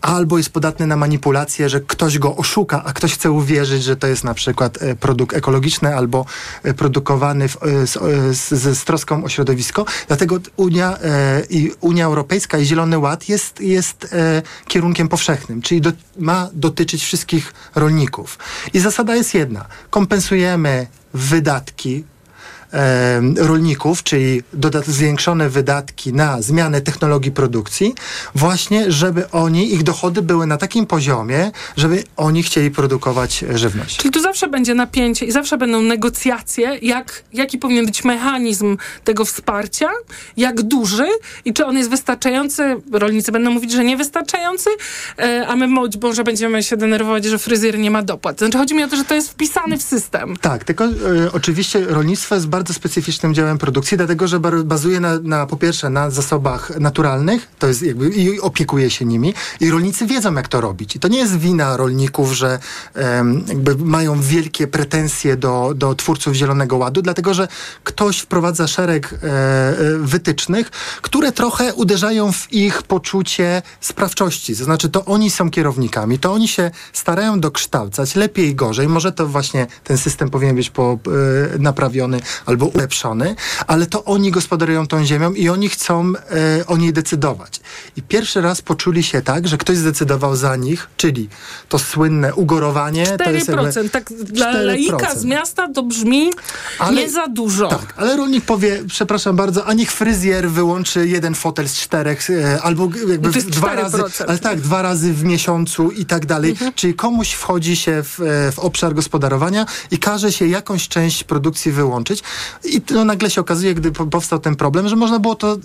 albo jest podatny na manipulację, że ktoś go oszuka, a ktoś chce uwierzyć, że to jest na przykład e, produkt ekologiczny albo produkowany w, z, z, z, troską o środowisko. Dlatego Unia, i Unia Europejska i Zielony Ład jest, jest kierunkiem powszechnym, czyli do, ma dotyczyć wszystkich rolników. I zasada jest jedna. Kompensujemy wydatki rolników, czyli zwiększone wydatki na zmianę technologii produkcji, właśnie żeby oni, ich dochody były na takim poziomie, żeby oni chcieli produkować żywność. Czyli tu zawsze będzie napięcie i zawsze będą negocjacje, jak, jaki powinien być mechanizm tego wsparcia, jak duży i czy on jest wystarczający. Rolnicy będą mówić, że niewystarczający, e, a my może będziemy się denerwować, że fryzjer nie ma dopłat. Znaczy chodzi mi o to, że to jest wpisane w system. Tak, tylko e, oczywiście rolnictwo jest bardzo specyficznym działem produkcji, dlatego że bazuje na, na po pierwsze na zasobach naturalnych, to jest jakby i opiekuje się nimi i rolnicy wiedzą jak to robić. I to nie jest wina rolników, że um, jakby mają wielkie pretensje do, do twórców Zielonego Ładu, dlatego że ktoś wprowadza szereg e, e, wytycznych, które trochę uderzają w ich poczucie sprawczości. To znaczy to oni są kierownikami, to oni się starają dokształcać lepiej i gorzej. Może to właśnie ten system powinien być po, e, naprawiony albo ulepszony, ale to oni gospodarują tą ziemią i oni chcą e, o niej decydować. I pierwszy raz poczuli się tak, że ktoś zdecydował za nich, czyli to słynne ugorowanie. 4%, to jest jakby tak dla 4%. laika z miasta to brzmi ale, nie za dużo. Tak, ale rolnik powie, przepraszam bardzo, a niech fryzjer wyłączy jeden fotel z czterech, e, albo jakby dwa razy, ale tak, dwa razy w miesiącu i tak dalej. Mhm. Czyli komuś wchodzi się w, e, w obszar gospodarowania i każe się jakąś część produkcji wyłączyć. I no, nagle się okazuje, gdy powstał ten problem, że można było to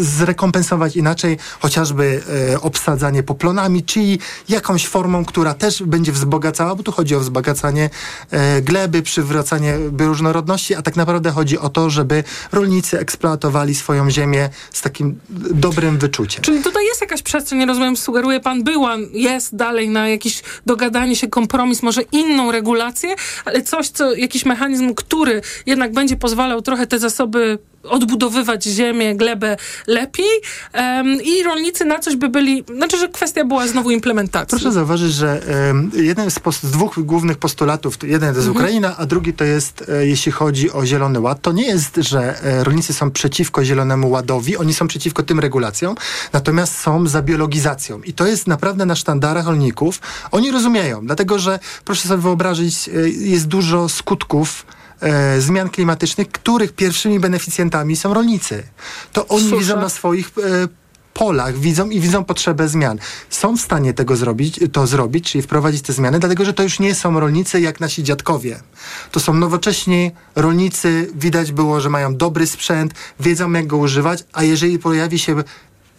zrekompensować inaczej, chociażby e, obsadzanie poplonami, czyli jakąś formą, która też będzie wzbogacała, bo tu chodzi o wzbogacanie e, gleby, przywracanie bioróżnorodności, a tak naprawdę chodzi o to, żeby rolnicy eksploatowali swoją ziemię z takim dobrym wyczuciem. Czyli tutaj jest jakaś przestrzeń, rozumiem, sugeruje pan, była, jest dalej na jakiś dogadanie się, kompromis, może inną regulację, ale coś, co, jakiś mechanizm, który jednak będzie pozwalał trochę te zasoby odbudowywać ziemię, glebę lepiej um, i rolnicy na coś by byli, znaczy, że kwestia była znowu implementacji. Proszę zauważyć, że um, jeden z, z, dwóch głównych postulatów, jeden to jest mhm. Ukraina, a drugi to jest, e, jeśli chodzi o Zielony Ład, to nie jest, że e, rolnicy są przeciwko Zielonemu Ładowi, oni są przeciwko tym regulacjom, natomiast są za biologizacją i to jest naprawdę na sztandarach rolników. Oni rozumieją, dlatego, że proszę sobie wyobrazić, e, jest dużo skutków e, zmian klimatycznych, których pierwszymi beneficjentami są rolnicy. To oni Susza. widzą na swoich e, polach widzą i widzą potrzebę zmian. Są w stanie tego zrobić, to zrobić, czyli wprowadzić te zmiany, dlatego że to już nie są rolnicy jak nasi dziadkowie. To są nowocześni rolnicy, widać było, że mają dobry sprzęt, wiedzą jak go używać, a jeżeli pojawi się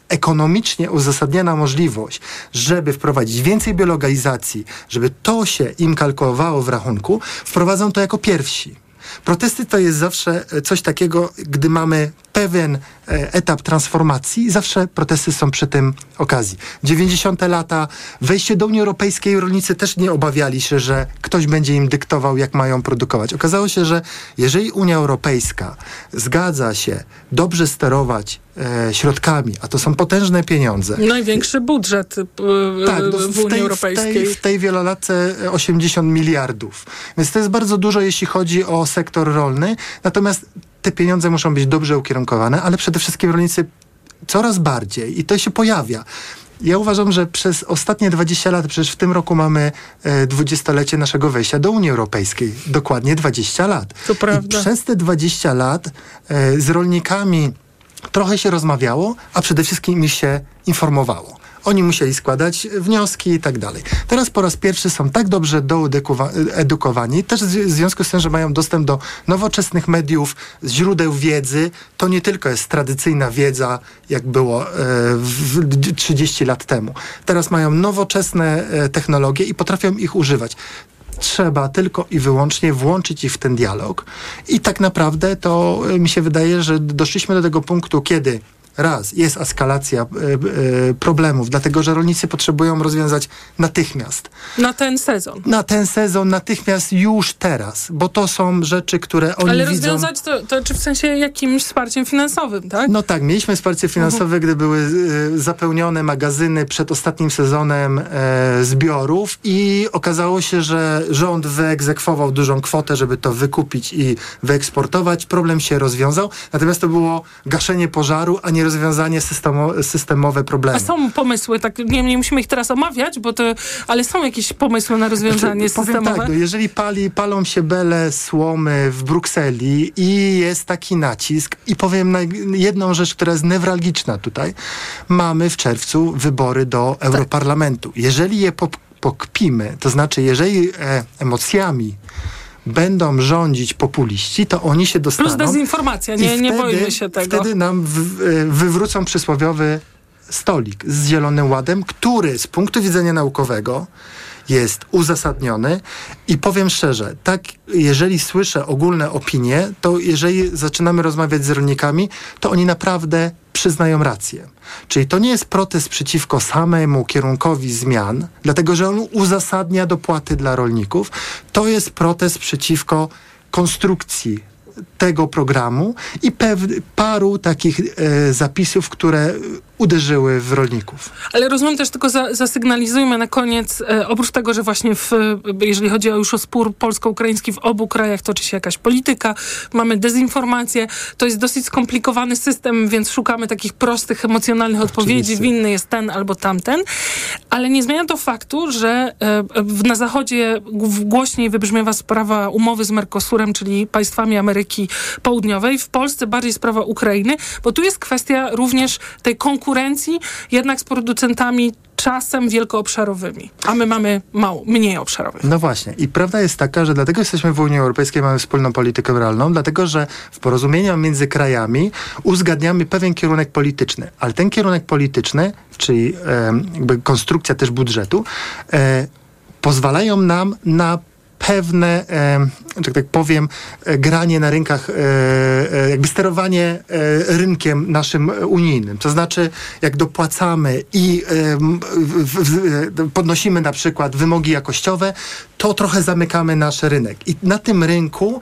ekonomicznie uzasadniona możliwość, żeby wprowadzić więcej biologalizacji, żeby to się im kalkulowało w rachunku, wprowadzą to jako pierwsi. Protesty to jest zawsze e, coś takiego, gdy mamy pewien etap transformacji, zawsze protesty są przy tym okazji. 90. lata, wejście do Unii Europejskiej, rolnicy też nie obawiali się, że ktoś będzie im dyktował, jak mają produkować. Okazało się, że jeżeli Unia Europejska zgadza się dobrze sterować e, środkami, a to są potężne pieniądze, Największy budżet e, tak, no w w, Unii tej, w, Europejskiej. tej, w tej wielolatce e, 80 miliardów. Więc to jest bardzo dużo, jeśli chodzi o sektor rolny. Natomiast te pieniądze muszą być dobrze ukierunkowane, ale przede wszystkim rolnicy coraz bardziej, i to się pojawia. Ja uważam, że przez ostatnie 20 lat, przecież w tym roku mamy e, dwudziestolecie naszego wejścia do Unii Europejskiej. Dokładnie 20 lat. To prawda. I przez te 20 lat e, z rolnikami trochę się rozmawiało, a przede wszystkim ich się informowało. Oni musieli składać wnioski i tak dalej. Teraz po raz pierwszy są tak dobrze doedukowani, też w związku z tym, że mają dostęp do nowoczesnych mediów, źródeł wiedzy. To nie tylko jest tradycyjna wiedza, jak było e, w 30 lat temu. Teraz mają nowoczesne e, technologie i potrafią ich używać trzeba tylko i wyłącznie włączyć ich w ten dialog. I tak naprawdę to e, mi się wydaje, że doszliśmy do tego punktu, kiedy raz jest eskalacja e, e, problemów, dlatego że rolnicy potrzebują rozwiązać natychmiast. Na ten sezon. Na ten sezon natychmiast już teraz, bo to są rzeczy, które oni Ale widzą. rozwiązać to, to czy w sensie jakimś wsparciem finansowym, tak? No tak, mieliśmy wsparcie finansowe, gdy były e, zapełnione magazyny przed ostatnim sezonem e, zbiorów i okazało się, że rząd wyegzekwował dużą kwotę, żeby to wykupić i wyeksportować. Problem się rozwiązał, natomiast to było gaszenie pożaru, a nie rozwiązanie systemo, systemowe problemu. A są pomysły, tak nie, nie musimy ich teraz omawiać, bo to, ale są jakieś pomysły na rozwiązanie Znaczy, powiem systemowe? tak, no jeżeli pali, palą się bele słomy w Brukseli i jest taki nacisk i powiem naj- jedną rzecz, która jest newralgiczna tutaj. Mamy w czerwcu wybory do Europarlamentu. Jeżeli je pop- pokpimy, to znaczy jeżeli e, emocjami będą rządzić populiści, to oni się dostaną. Plus dezinformacja, nie, I nie wtedy- boimy się tego. Wtedy nam w, wywrócą przysłowiowy stolik z Zielonym Ładem, który z punktu widzenia naukowego jest uzasadniony i powiem szczerze, tak jeżeli słyszę ogólne opinie, to jeżeli zaczynamy rozmawiać z rolnikami, to oni naprawdę przyznają rację. Czyli to nie jest protest przeciwko samemu kierunkowi zmian, dlatego że on uzasadnia dopłaty dla rolników. To jest protest przeciwko konstrukcji tego programu i paru takich e, zapisów, które uderzyły w rolników. Ale rozumiem też, tylko za, zasygnalizujmy na koniec, e, oprócz tego, że właśnie w, jeżeli chodzi o już o spór polsko-ukraiński w obu krajach toczy się jakaś polityka, mamy dezinformację, to jest dosyć skomplikowany system, więc szukamy takich prostych, emocjonalnych odpowiedzi, winny jest ten albo tamten, ale nie zmienia to faktu, że e, w, na zachodzie głośniej wybrzmiewa sprawa umowy z Mercosurem, czyli państwami Ameryki Południowej, w Polsce bardziej sprawa Ukrainy, bo tu jest kwestia również tej konkurencji jednak z producentami czasem wielkoobszarowymi, a my mamy mało, mniej obszarowych. No właśnie. I prawda jest taka, że dlatego jesteśmy w Unii Europejskiej, mamy wspólną politykę rolną, dlatego że w porozumieniach między krajami uzgadniamy pewien kierunek polityczny. Ale ten kierunek polityczny, czyli e, konstrukcja też budżetu, e, pozwalają nam na pewne, że tak powiem, e, granie na rynkach, e, e, jakby sterowanie e, rynkiem naszym unijnym. To znaczy, jak dopłacamy i podnosimy na przykład wymogi jakościowe, to trochę zamykamy nasz rynek. I na tym rynku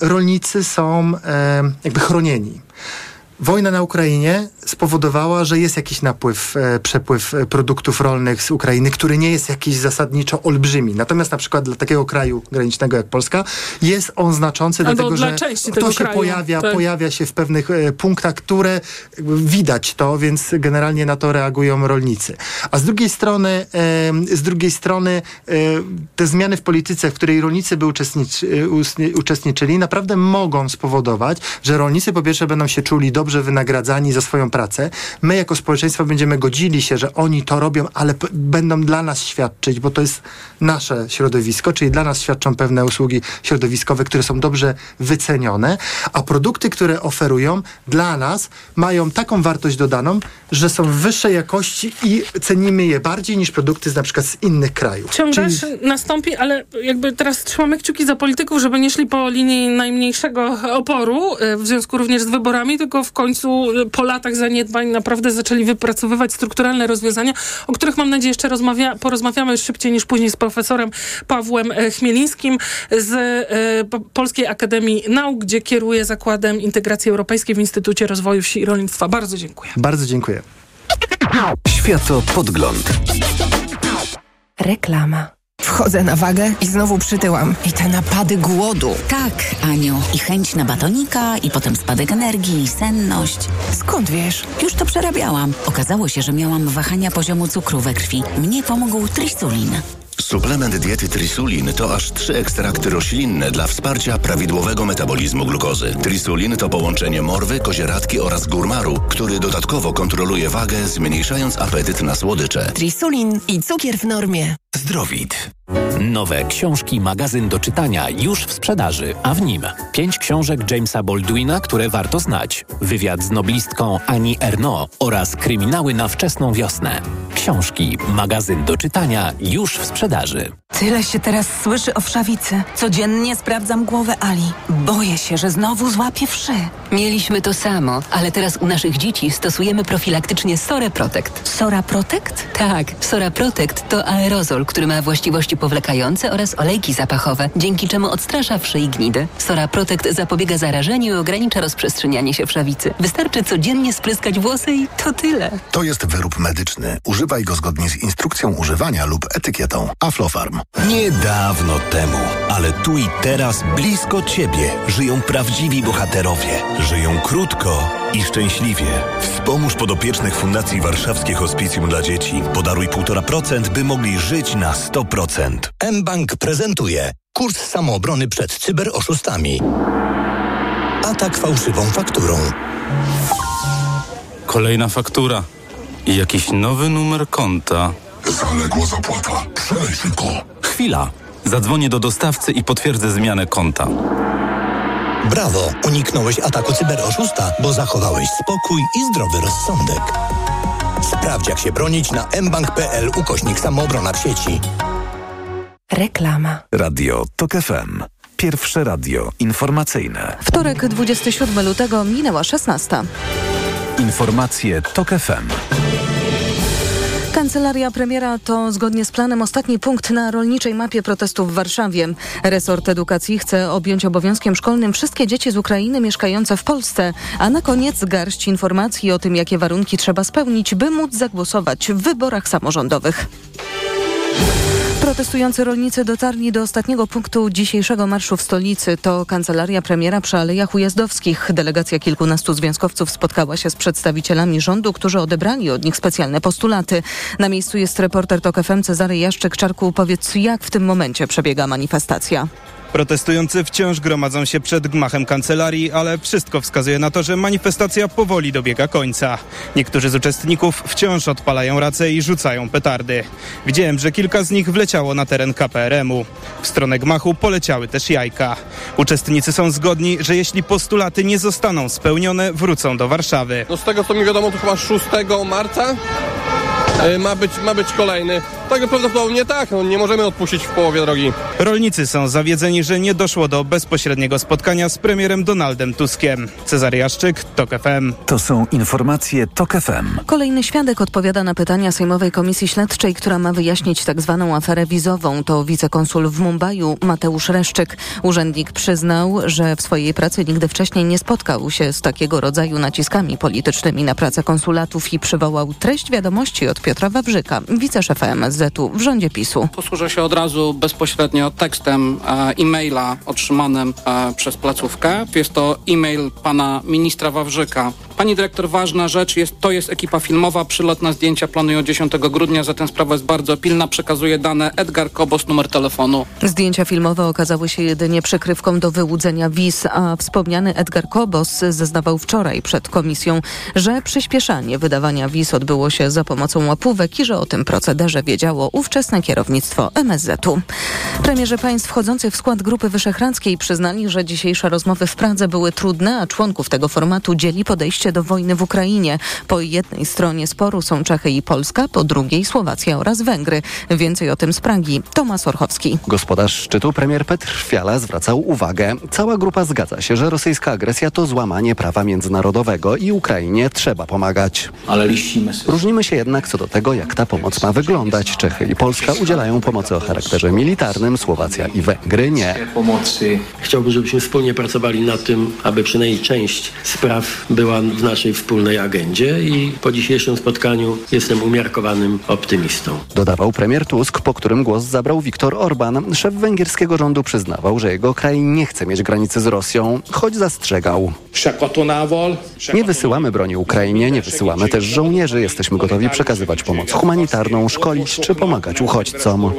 rolnicy są jakby chronieni. Wojna na Ukrainie spowodowała, że jest jakiś napływ, e, przepływ e, produktów rolnych z Ukrainy, który nie jest jakiś zasadniczo olbrzymi. Natomiast na przykład dla takiego kraju granicznego jak Polska jest on znaczący, Albo dlatego dla że to się kraju, pojawia, tak. pojawia się w pewnych e, punktach, które widać to, więc generalnie na to reagują rolnicy. A z drugiej strony, z drugiej strony te zmiany w polityce, w której rolnicy by uczestniczy, uczestniczyli, naprawdę mogą spowodować, że rolnicy po pierwsze będą się czuli dobrze wynagradzani za swoją pracę. My jako społeczeństwo będziemy godzili się, że oni to robią, ale będą dla nas świadczyć, bo to jest nasze środowisko, czyli dla nas świadczą pewne usługi środowiskowe, które są dobrze wycenione, a produkty, które oferują dla nas mają taką wartość dodaną, że są wyższej jakości i cenimy je bardziej niż produkty z na przykład z innych krajów. Ciągasz Czyli nastąpi, ale jakby teraz trzymamy kciuki za polityków, żeby nie szli po linii najmniejszego oporu, e, w związku również z wyborami, tylko w końcu e, po latach zaniedbań naprawdę zaczęli wypracowywać strukturalne rozwiązania, o których mam nadzieję jeszcze rozmawia, porozmawiamy szybciej niż później z profesorem Pawłem e, Chmielińskim z e, Po- Polskiej Akademii Nauk, gdzie kieruje Zakładem Integracji Europejskiej w Instytucie Rozwoju Wsi i Rolnictwa. Bardzo dziękuję. Bardzo dziękuję. Światopodgląd. Reklama. Wchodzę na wagę i znowu przytyłam. I te napady głodu. Tak, Aniu. I chęć na batonika, i potem spadek energii, i senność. Skąd wiesz? Już to przerabiałam. Okazało się, że miałam wahania poziomu cukru we krwi. Mnie pomógł trisulin. Suplement diety Trisulin to aż trzy ekstrakty roślinne dla wsparcia prawidłowego metabolizmu glukozy. Trisulin to połączenie morwy, kozieradki oraz górmaru, który dodatkowo kontroluje wagę, zmniejszając apetyt na słodycze. Trisulin i cukier w normie. Zdrowit. Nowe książki, magazyn do czytania już w sprzedaży, a w nim pięć książek Jamesa Baldwina, które warto znać, wywiad z noblistką Annie Ernaux oraz kryminały na wczesną wiosnę. Książki, magazyn do czytania już w sprzedaży. Tyle się teraz słyszy o wszawicy. Codziennie sprawdzam głowę Ali. Boję się, że znowu złapię wszy. Mieliśmy to samo, ale teraz u naszych dzieci stosujemy profilaktycznie Sora Protect. Sora Protect? Tak, Sora Protect to aerozol, który ma właściwości powlekające oraz olejki zapachowe, dzięki czemu odstrasza wszy i gnidy. Sora Protect zapobiega zarażeniu i ogranicza rozprzestrzenianie się wszawicy. Wystarczy codziennie spryskać włosy i to tyle. To jest wyrób medyczny. Używaj go zgodnie z instrukcją używania lub etykietą. Aflofarm. Niedawno temu, ale tu i teraz blisko Ciebie żyją prawdziwi bohaterowie. Żyją krótko i szczęśliwie. Wspomóż podopiecznych Fundacji Warszawskie Hospicjum dla Dzieci. Podaruj 1,5%, by mogli żyć na 100%. mBank prezentuje kurs samoobrony przed cyberoszustami. Atak fałszywą fakturą. Kolejna faktura. I jakiś nowy numer konta. Zaległa zapłata. Przelej szybko. Chwila. Zadzwonię do dostawcy i potwierdzę zmianę konta. Brawo! Uniknąłeś ataku cyberoszusta, bo zachowałeś spokój i zdrowy rozsądek. Sprawdź, jak się bronić na mbank.pl ukośnik samoobrona w sieci. Reklama. Radio TOK FM. Pierwsze radio informacyjne. Wtorek, 27 lutego, minęła 16. Informacje TOK FM. Kancelaria premiera to zgodnie z planem ostatni punkt na rolniczej mapie protestów w Warszawie. Resort edukacji chce objąć obowiązkiem szkolnym wszystkie dzieci z Ukrainy mieszkające w Polsce, a na koniec garść informacji o tym, jakie warunki trzeba spełnić, by móc zagłosować w wyborach samorządowych. Protestujący rolnicy dotarli do ostatniego punktu dzisiejszego marszu w stolicy. To kancelaria premiera przy Alejach Ujazdowskich. Delegacja kilkunastu związkowców spotkała się z przedstawicielami rządu, którzy odebrali od nich specjalne postulaty. Na miejscu jest reporter TOK FM Cezary Jaszczyk-Czarku. Powiedz, jak w tym momencie przebiega manifestacja? Protestujący wciąż gromadzą się przed gmachem kancelarii, ale wszystko wskazuje na to, że manifestacja powoli dobiega końca. Niektórzy z uczestników wciąż odpalają race i rzucają petardy. Widziałem, że kilka z nich wleciało na teren KPRM-u. W stronę gmachu poleciały też jajka. Uczestnicy są zgodni, że jeśli postulaty nie zostaną spełnione, wrócą do Warszawy. No z tego co mi wiadomo, to chyba 6 marca ma być, ma być kolejny. Tak prawdopodobnie tak, no, nie możemy odpuścić w połowie drogi. Rolnicy są zawiedzeni, że nie doszło do bezpośredniego spotkania z premierem Donaldem Tuskiem. Cezary Jaszczyk, TOK FM. To są informacje TOK FM. Kolejny świadek odpowiada na pytania Sejmowej Komisji Śledczej, która ma wyjaśnić tak zwaną aferę wizową. To wicekonsul w Mumbaiu Mateusz Reszczyk. Urzędnik przyznał, że w swojej pracy nigdy wcześniej nie spotkał się z takiego rodzaju naciskami politycznymi na pracę konsulatów i przywołał treść wiadomości od Piotra Wawrzyka, wiceszefa MSZ-u w rządzie PiSu. Posłużę się od razu bezpośrednio tekstem e, e-maila otrzymanym e, przez placówkę. Jest to e-mail pana ministra Wawrzyka. Pani dyrektor, ważna rzecz, jest, to jest ekipa filmowa, przylot na zdjęcia planują 10 grudnia, zatem sprawa jest bardzo pilna. Przekazuję dane Edgar Kobos, numer telefonu. Zdjęcia filmowe okazały się jedynie przykrywką do wyłudzenia wiz, a wspomniany Edgar Kobos zeznawał wczoraj przed komisją, że przyspieszanie wydawania wiz odbyło się za pomocą łapówek i że o tym procederze wiedziało ówczesne kierownictwo MSZ-u. Premierzy państw wchodzących w skład Grupy Wyszehradzkiej przyznali, że dzisiejsze rozmowy w Pradze były trudne, a członków tego formatu dzieli podejście do wojny w Ukrainie. Po jednej stronie sporu są Czechy i Polska, po drugiej Słowacja oraz Węgry. Więcej o tym z Pragi. Tomasz Orchowski. Gospodarz szczytu premier Petr Fiala zwracał uwagę. Cała grupa zgadza się, że rosyjska agresja to złamanie prawa międzynarodowego i Ukrainie trzeba pomagać. Ale liścimy Różnimy się jednak co do tego, jak ta pomoc ma wyglądać. Czechy i Polska udzielają pomocy o charakterze militarnym, Słowacja i Węgry nie. pomocy. Chciałbym, żebyśmy wspólnie pracowali nad tym, aby przynajmniej część spraw była w naszej wspólnej agendzie i po dzisiejszym spotkaniu jestem umiarkowanym optymistą. Dodawał premier Tusk, po którym głos zabrał Viktor Orban. Szef węgierskiego rządu przyznawał, że jego kraj nie chce mieć granicy z Rosją, choć zastrzegał. Nie wysyłamy broni Ukrainie, nie wysyłamy też żołnierzy. Jesteśmy gotowi przekazywać pomoc humanitarną, szkolić czy pomagać uchodźcom.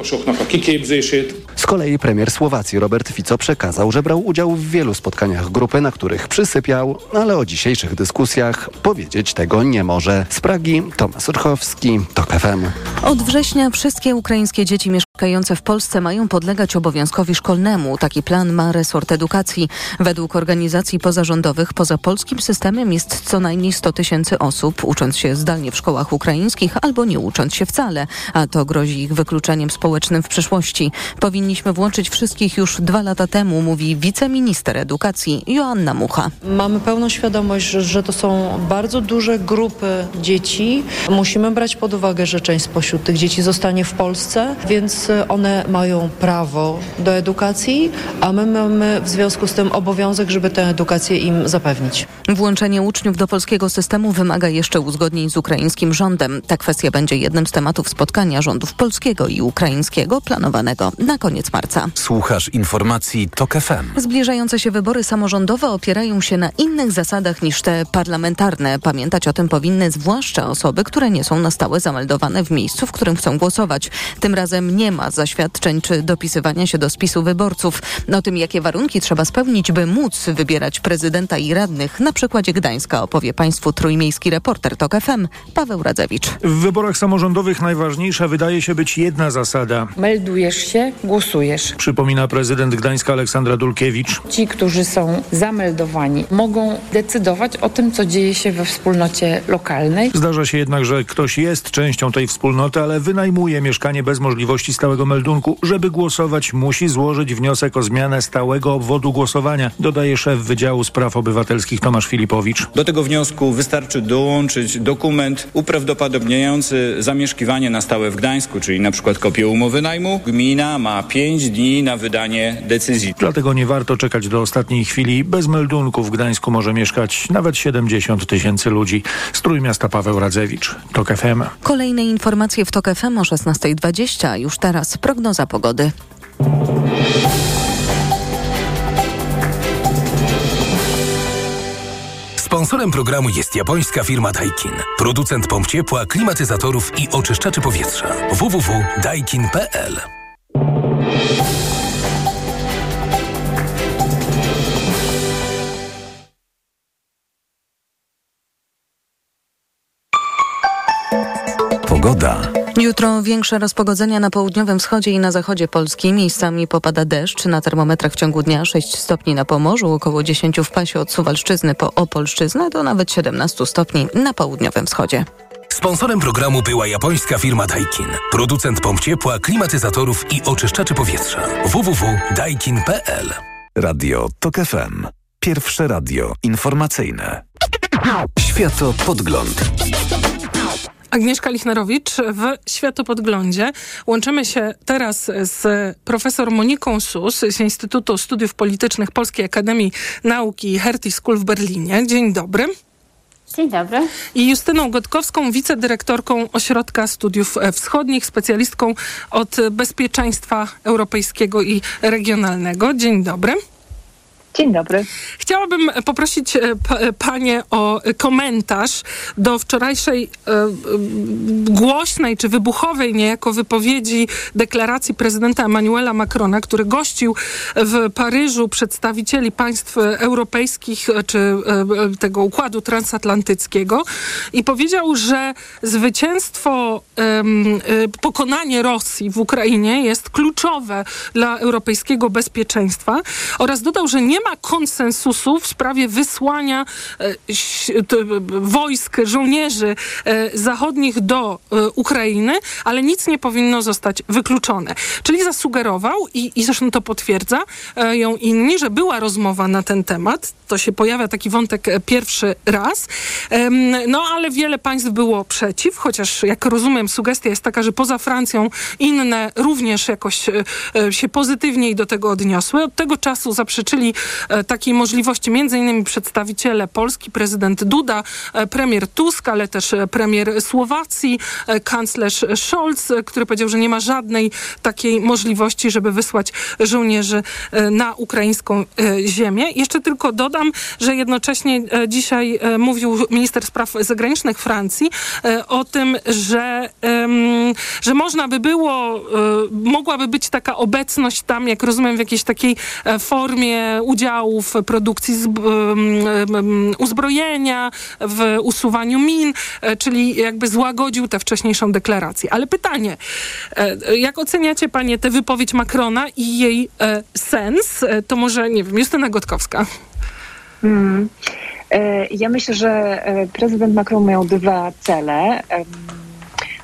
Z kolei premier Słowacji Robert Fico przekazał, że brał udział w wielu spotkaniach grupy, na których przysypiał, ale o dzisiejszych dyskusjach powiedzieć tego nie może. Z Pragi Tomasz Urchowski, TOK FM. Od września wszystkie ukraińskie dzieci mieszkające w Polsce mają podlegać obowiązkowi szkolnemu. Taki plan ma resort edukacji. Według organizacji pozarządowych poza polskim systemem jest co najmniej 100 tysięcy osób, ucząc się zdalnie w szkołach ukraińskich albo nie ucząc się wcale, a to grozi ich wykluczeniem społecznym w przyszłości. Powinniśmy włączyć wszystkich już dwa lata temu, mówi wiceminister edukacji Joanna Mucha. Mamy pełną świadomość, że, to są bardzo duże grupy dzieci. Musimy brać pod uwagę, że część spośród tych dzieci zostanie w Polsce, więc one mają prawo do edukacji, a my mamy w związku z tym obowiązek, żeby tę edukację im zapewnić. Włączenie uczniów do polskiego systemu wymaga jeszcze uzgodnień z ukraińskim rządem. Ta kwestia będzie jednym z tematów spotkania rządów polskiego i ukraińskiego planowanego na koniec marca. Słuchasz informacji TOK FM. Zbliżające się wybory samorządowe opierają się na innych zasadach niż te parlamentarne. Pamiętać o tym powinny zwłaszcza osoby, które nie są na stałe zameldowane w miejscu, w którym chcą głosować. Tym razem nie ma zaświadczeń czy dopisywania się do spisu wyborców. O tym, jakie warunki trzeba spełnić, by móc wybierać prezydenta i radnych, na przykładzie Gdańska opowie Państwu trójmiejski reporter TOK FM Paweł Radzewicz. W wyborach samorządowych najważniejsza wydaje się być jedna zasada. Meldujesz się, głosujesz. Przypomina prezydent Gdańska Aleksandra Dulkiewicz. Ci, którzy są zameldowani, mogą decydować o tym, co dzieje się we wspólnocie lokalnej. Zdarza się jednak, że ktoś jest częścią tej wspólnoty, ale wynajmuje mieszkanie bez możliwości stałego meldunku. Żeby głosować, musi złożyć wniosek o zmianę stałego obwodu głosowania, dodaje szef Wydziału Spraw Obywatelskich Tomasz Filipowicz. Do tego wniosku wystarczy dołączyć dokument uprawdopodobniający zamieszkiwanie na stałe w Gdańsku, czyli na przykład kopię umowy najmu. Gmina ma 5 dni na wydanie decyzji. Dlatego nie warto czekać do ostatniej chwili. Bez meldunku w Gdańsku może mieszkać nawet 70 tysięcy ludzi. Z Trójmiasta Paweł Radzewicz, TOK FM. Kolejne informacje w TOK FM o 16.20. Już teraz prognoza pogody. Sponsorem programu jest japońska firma Daikin. Producent pomp ciepła, klimatyzatorów i oczyszczaczy powietrza. www.daikin.pl Pogoda. Jutro większe rozpogodzenia na południowym wschodzie i na zachodzie Polski. Miejscami popada deszcz. Na termometrach w ciągu dnia 6 stopni na Pomorzu, około 10 w pasie od Suwalszczyzny po Opolszczyznę do nawet 17 stopni na południowym wschodzie. Sponsorem programu była japońska firma Daikin. Producent pomp ciepła, klimatyzatorów i oczyszczaczy powietrza. www.daikin.pl Radio TOK FM. Pierwsze radio informacyjne. Światopodgląd. Agnieszka Lichnerowicz w Światopodglądzie. Łączymy się teraz z profesor Moniką Sus z Instytutu Studiów Politycznych Polskiej Akademii Nauki Hertie School w Berlinie. Dzień dobry. Dzień dobry. I Justyną Gotkowską, wicedyrektorką Ośrodka Studiów Wschodnich, specjalistką od bezpieczeństwa europejskiego i regionalnego. Dzień dobry. Dzień dobry. Chciałabym poprosić Panie o komentarz do wczorajszej e, głośnej czy wybuchowej niejako wypowiedzi deklaracji prezydenta Emmanuela Macrona, który gościł w Paryżu przedstawicieli państw europejskich czy e, tego układu transatlantyckiego i powiedział, że zwycięstwo, e, pokonanie Rosji w Ukrainie jest kluczowe dla europejskiego bezpieczeństwa oraz dodał, że nie ma konsensusu w sprawie wysłania e, wojsk, żołnierzy e, zachodnich do e, Ukrainy, ale nic nie powinno zostać wykluczone. Czyli zasugerował, i, i zresztą to potwierdza ją inni, że była rozmowa na ten temat. To się pojawia taki wątek pierwszy raz. No ale wiele państw było przeciw, chociaż jak rozumiem, sugestia jest taka, że poza Francją inne również jakoś się pozytywniej do tego odniosły. Od tego czasu zaprzeczyli E, takiej możliwości między innymi przedstawiciele Polski, prezydent Duda, e, premier Tusk, ale też e, premier Słowacji, kanclerz Scholz, który powiedział, że nie ma żadnej takiej możliwości, żeby wysłać żołnierzy na ukraińską ziemię. Jeszcze tylko dodam, że jednocześnie dzisiaj mówił minister spraw zagranicznych Francji o tym, że, że można by było, mogłaby być taka obecność tam, jak rozumiem, w jakiejś takiej formie udziału w produkcji uzbrojenia, w usuwaniu min, e, czyli jakby złagodził tę wcześniejszą deklarację. Ale pytanie, e, jak oceniacie panie tę wypowiedź Macrona i jej e, sens? To może, nie wiem, Justyna Gotkowska. Hmm. Ja myślę, że prezydent Macron miał dwa cele.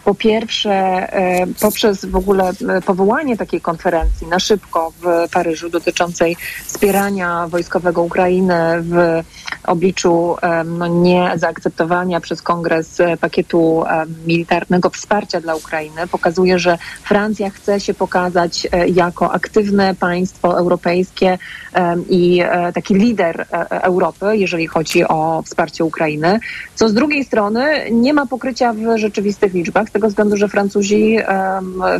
Po pierwsze, e, poprzez w ogóle e, powołanie takiej konferencji na szybko w Paryżu dotyczącej wspierania wojskowego Ukrainy w obliczu e, no, nie zaakceptowania przez kongres pakietu militarnego wsparcia dla Ukrainy, pokazuje, że Francja chce się pokazać jako aktywne państwo europejskie i taki lider Europy, jeżeli chodzi o wsparcie Ukrainy, co z drugiej strony nie ma pokrycia w rzeczywistych liczbach tego względu, że Francuzi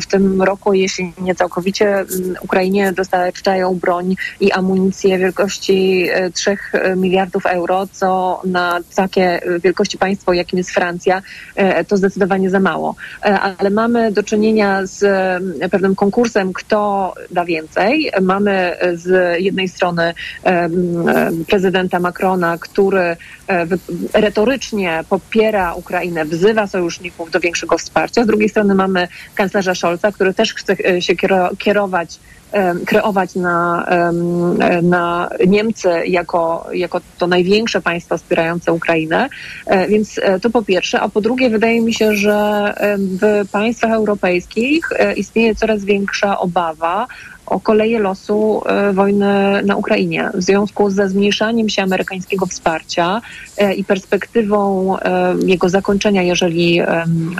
w tym roku, jeśli nie całkowicie, Ukrainie dostarczają broń i amunicję wielkości 3 e, miliardów euro, co na takie wielkości państwo, jakim jest Francja, e, to zdecydowanie za mało. E, ale mamy do czynienia z pewnym konkursem, kto da więcej. Mamy z jednej strony prezydenta Macrona, który retorycznie popiera Ukrainę, wzywa sojuszników do większego wsparcia. Z drugiej strony mamy kanclerza Scholza, który też chce e, się kierować kreować na, na Niemcy jako, jako to największe państwo wspierające Ukrainę. E, więc e, to po pierwsze. A po drugie, wydaje mi się, że w państwach europejskich istnieje coraz większa obawa o koleje losu e, wojny na Ukrainie. W związku ze zmniejszaniem się amerykańskiego wsparcia e, i perspektywą e, jego zakończenia, jeżeli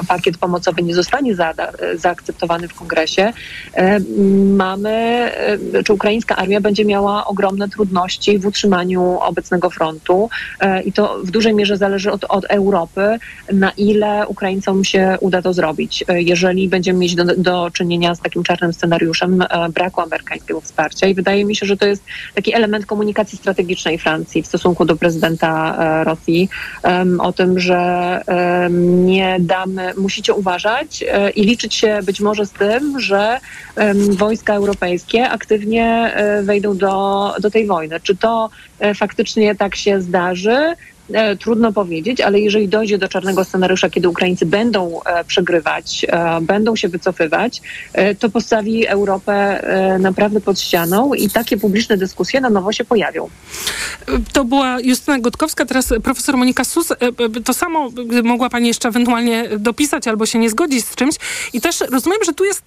pakiet pomocowy nie zostanie za, zaakceptowany w kongresie, mamy, czy ukraińska armia będzie miała ogromne trudności w utrzymaniu obecnego frontu i to w dużej mierze zależy od, od Europy, na ile Ukraińcom się uda to zrobić. Jeżeli będziemy mieć do, do czynienia z takim czarnym scenariuszem braku amerykańskiego wsparcia i wydaje mi się, że to jest taki element komunikacji strategicznej Francji w stosunku do prezydenta e, Rosji o tym, że nie damy, musicie uważać e, i liczyć się być może z tym, że wojska europejskie aktywnie e, wejdą do, do tej wojny. Czy to faktycznie tak się zdarzy? E, trudno powiedzieć, ale jeżeli dojdzie do czarnego scenariusza, kiedy Ukraińcy będą e, przegrywać, e, będą się wycofywać, to postawi Europę naprawdę pod ścianą i takie publiczne dyskusje na nowo się pojawią. To była Justyna Gotkowska, teraz profesor Monika Sus. To samo mogła Pani jeszcze ewentualnie dopisać albo się nie zgodzić z czymś. I też rozumiem, że tu jest,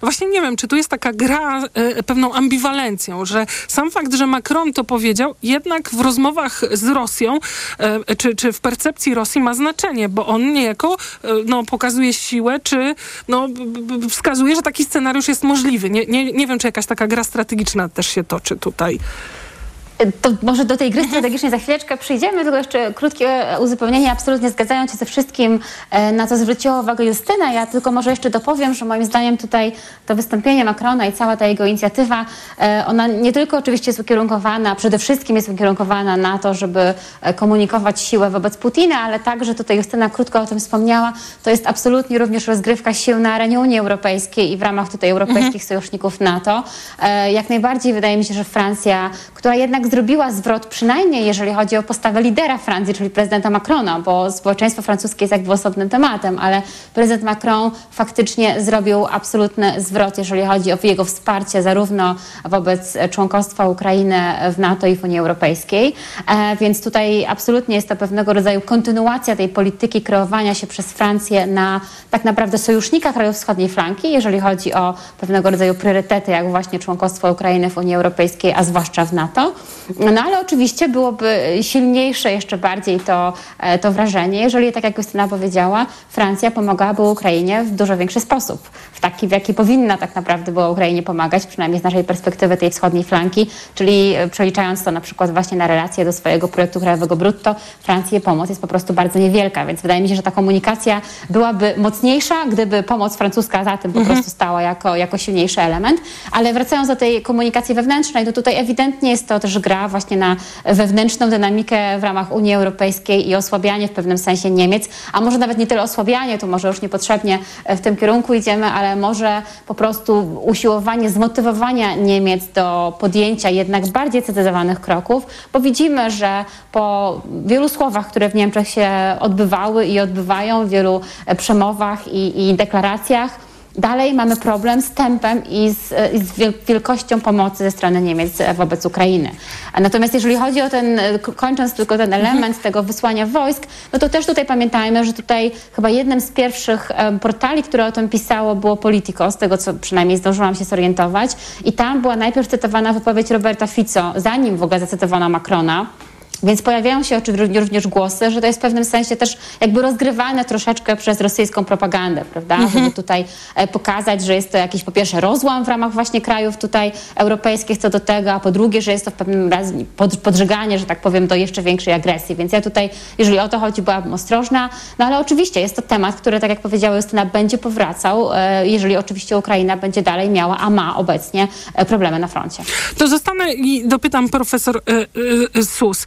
właśnie nie wiem, czy tu jest taka gra pewną ambiwalencją, że sam fakt, że Macron to powiedział, jednak w rozmowach z Rosją, czy, czy w percepcji Rosji ma znaczenie, bo on niejako e, no, pokazuje siłę, czy no, wskazuje, że taki scenariusz jest możliwy. Nie, nie, nie wiem, czy jakaś taka gra strategiczna też się toczy tutaj. To może do tej gry strategicznej za chwileczkę przyjdziemy, tylko jeszcze krótkie uzupełnienie. Absolutnie zgadzając się ze wszystkim, e, na co zwróciła uwagę Justyna. Ja tylko może jeszcze dopowiem, że moim zdaniem tutaj to wystąpienie Macrona i cała ta jego inicjatywa, e, ona nie tylko oczywiście jest ukierunkowana, przede wszystkim jest ukierunkowana na to, żeby e, komunikować siłę wobec Putina, ale także tutaj Justyna krótko o tym wspomniała, to jest absolutnie również rozgrywka sił na arenie Unii Europejskiej i w ramach tutaj europejskich sojuszników NATO. Jak najbardziej wydaje mi się, że Francja, która jednak zrobiła zwrot, przynajmniej jeżeli chodzi o postawę lidera Francji, czyli prezydenta Macrona, bo społeczeństwo francuskie jest jakby osobnym tematem, ale prezydent Macron faktycznie zrobił absolutny zwrot, jeżeli chodzi o jego wsparcie zarówno wobec członkostwa Ukrainy w NATO i w Unii Europejskiej. E, Więc tutaj absolutnie jest to pewnego rodzaju kontynuacja tej polityki kreowania się przez Francję na tak naprawdę sojusznika krajów wschodniej flanki, jeżeli chodzi o pewnego rodzaju priorytety, jak właśnie członkostwo Ukrainy w Unii Europejskiej, a zwłaszcza w NATO. No ale oczywiście byłoby silniejsze jeszcze bardziej to, e, to wrażenie, jeżeli, tak jak Justyna powiedziała, Francja pomagałaby Ukrainie w dużo większy sposób. W taki, w jaki powinna tak naprawdę była Ukrainie pomagać, przynajmniej z naszej perspektywy tej wschodniej flanki, czyli e, przeliczając to na przykład właśnie na relacje do swojego projektu krajowego brutto, Francji pomoc jest po prostu bardzo niewielka, więc wydaje mi się, że ta komunikacja byłaby mocniejsza, gdyby pomoc francuska za tym po Mhm. prostu stała jako, jako silniejszy element. Ale wracając do tej komunikacji wewnętrznej, to tutaj ewidentnie jest to też gra właśnie na wewnętrzną dynamikę w ramach Unii Europejskiej i osłabianie w pewnym sensie Niemiec, a może nawet nie tyle osłabianie, to może już niepotrzebnie e, w tym kierunku idziemy, ale może po prostu usiłowanie zmotywowania Niemiec do podjęcia jednak bardziej zdecydowanych kroków, bo widzimy, że po wielu słowach, które w Niemczech się odbywały i odbywają, wielu e, przemowach i, i deklaracjach, Dalej mamy problem z tempem i z, i z wiel- wielkością pomocy ze strony Niemiec e, wobec Ukrainy. Natomiast jeżeli chodzi o ten, e, kończąc tylko ten element tego wysłania wojsk, no to też tutaj pamiętajmy, że tutaj chyba jednym z pierwszych em, portali, które o tym pisało było Politico, z tego co przynajmniej zdążyłam się zorientować. I tam była najpierw cytowana wypowiedź Roberta Fico, zanim w ogóle zacytowano Macrona. Więc pojawiają się oczywiście również głosy, że to jest w pewnym sensie też jakby rozgrywane troszeczkę przez rosyjską propagandę, prawda? Żeby tutaj e, pokazać, że jest to jakiś po pierwsze rozłam w ramach właśnie krajów tutaj europejskich co do tego, a po drugie, że jest to w pewnym razie pod, podżeganie, że tak powiem, do jeszcze większej agresji. Więc ja tutaj, jeżeli o to chodzi, byłabym ostrożna. No ale oczywiście jest to temat, który, tak jak powiedziała Justyna, będzie powracał, e, jeżeli oczywiście Ukraina będzie dalej miała, a ma obecnie e, problemy na froncie. To zostanę i dopytam profesor e, e, Sus.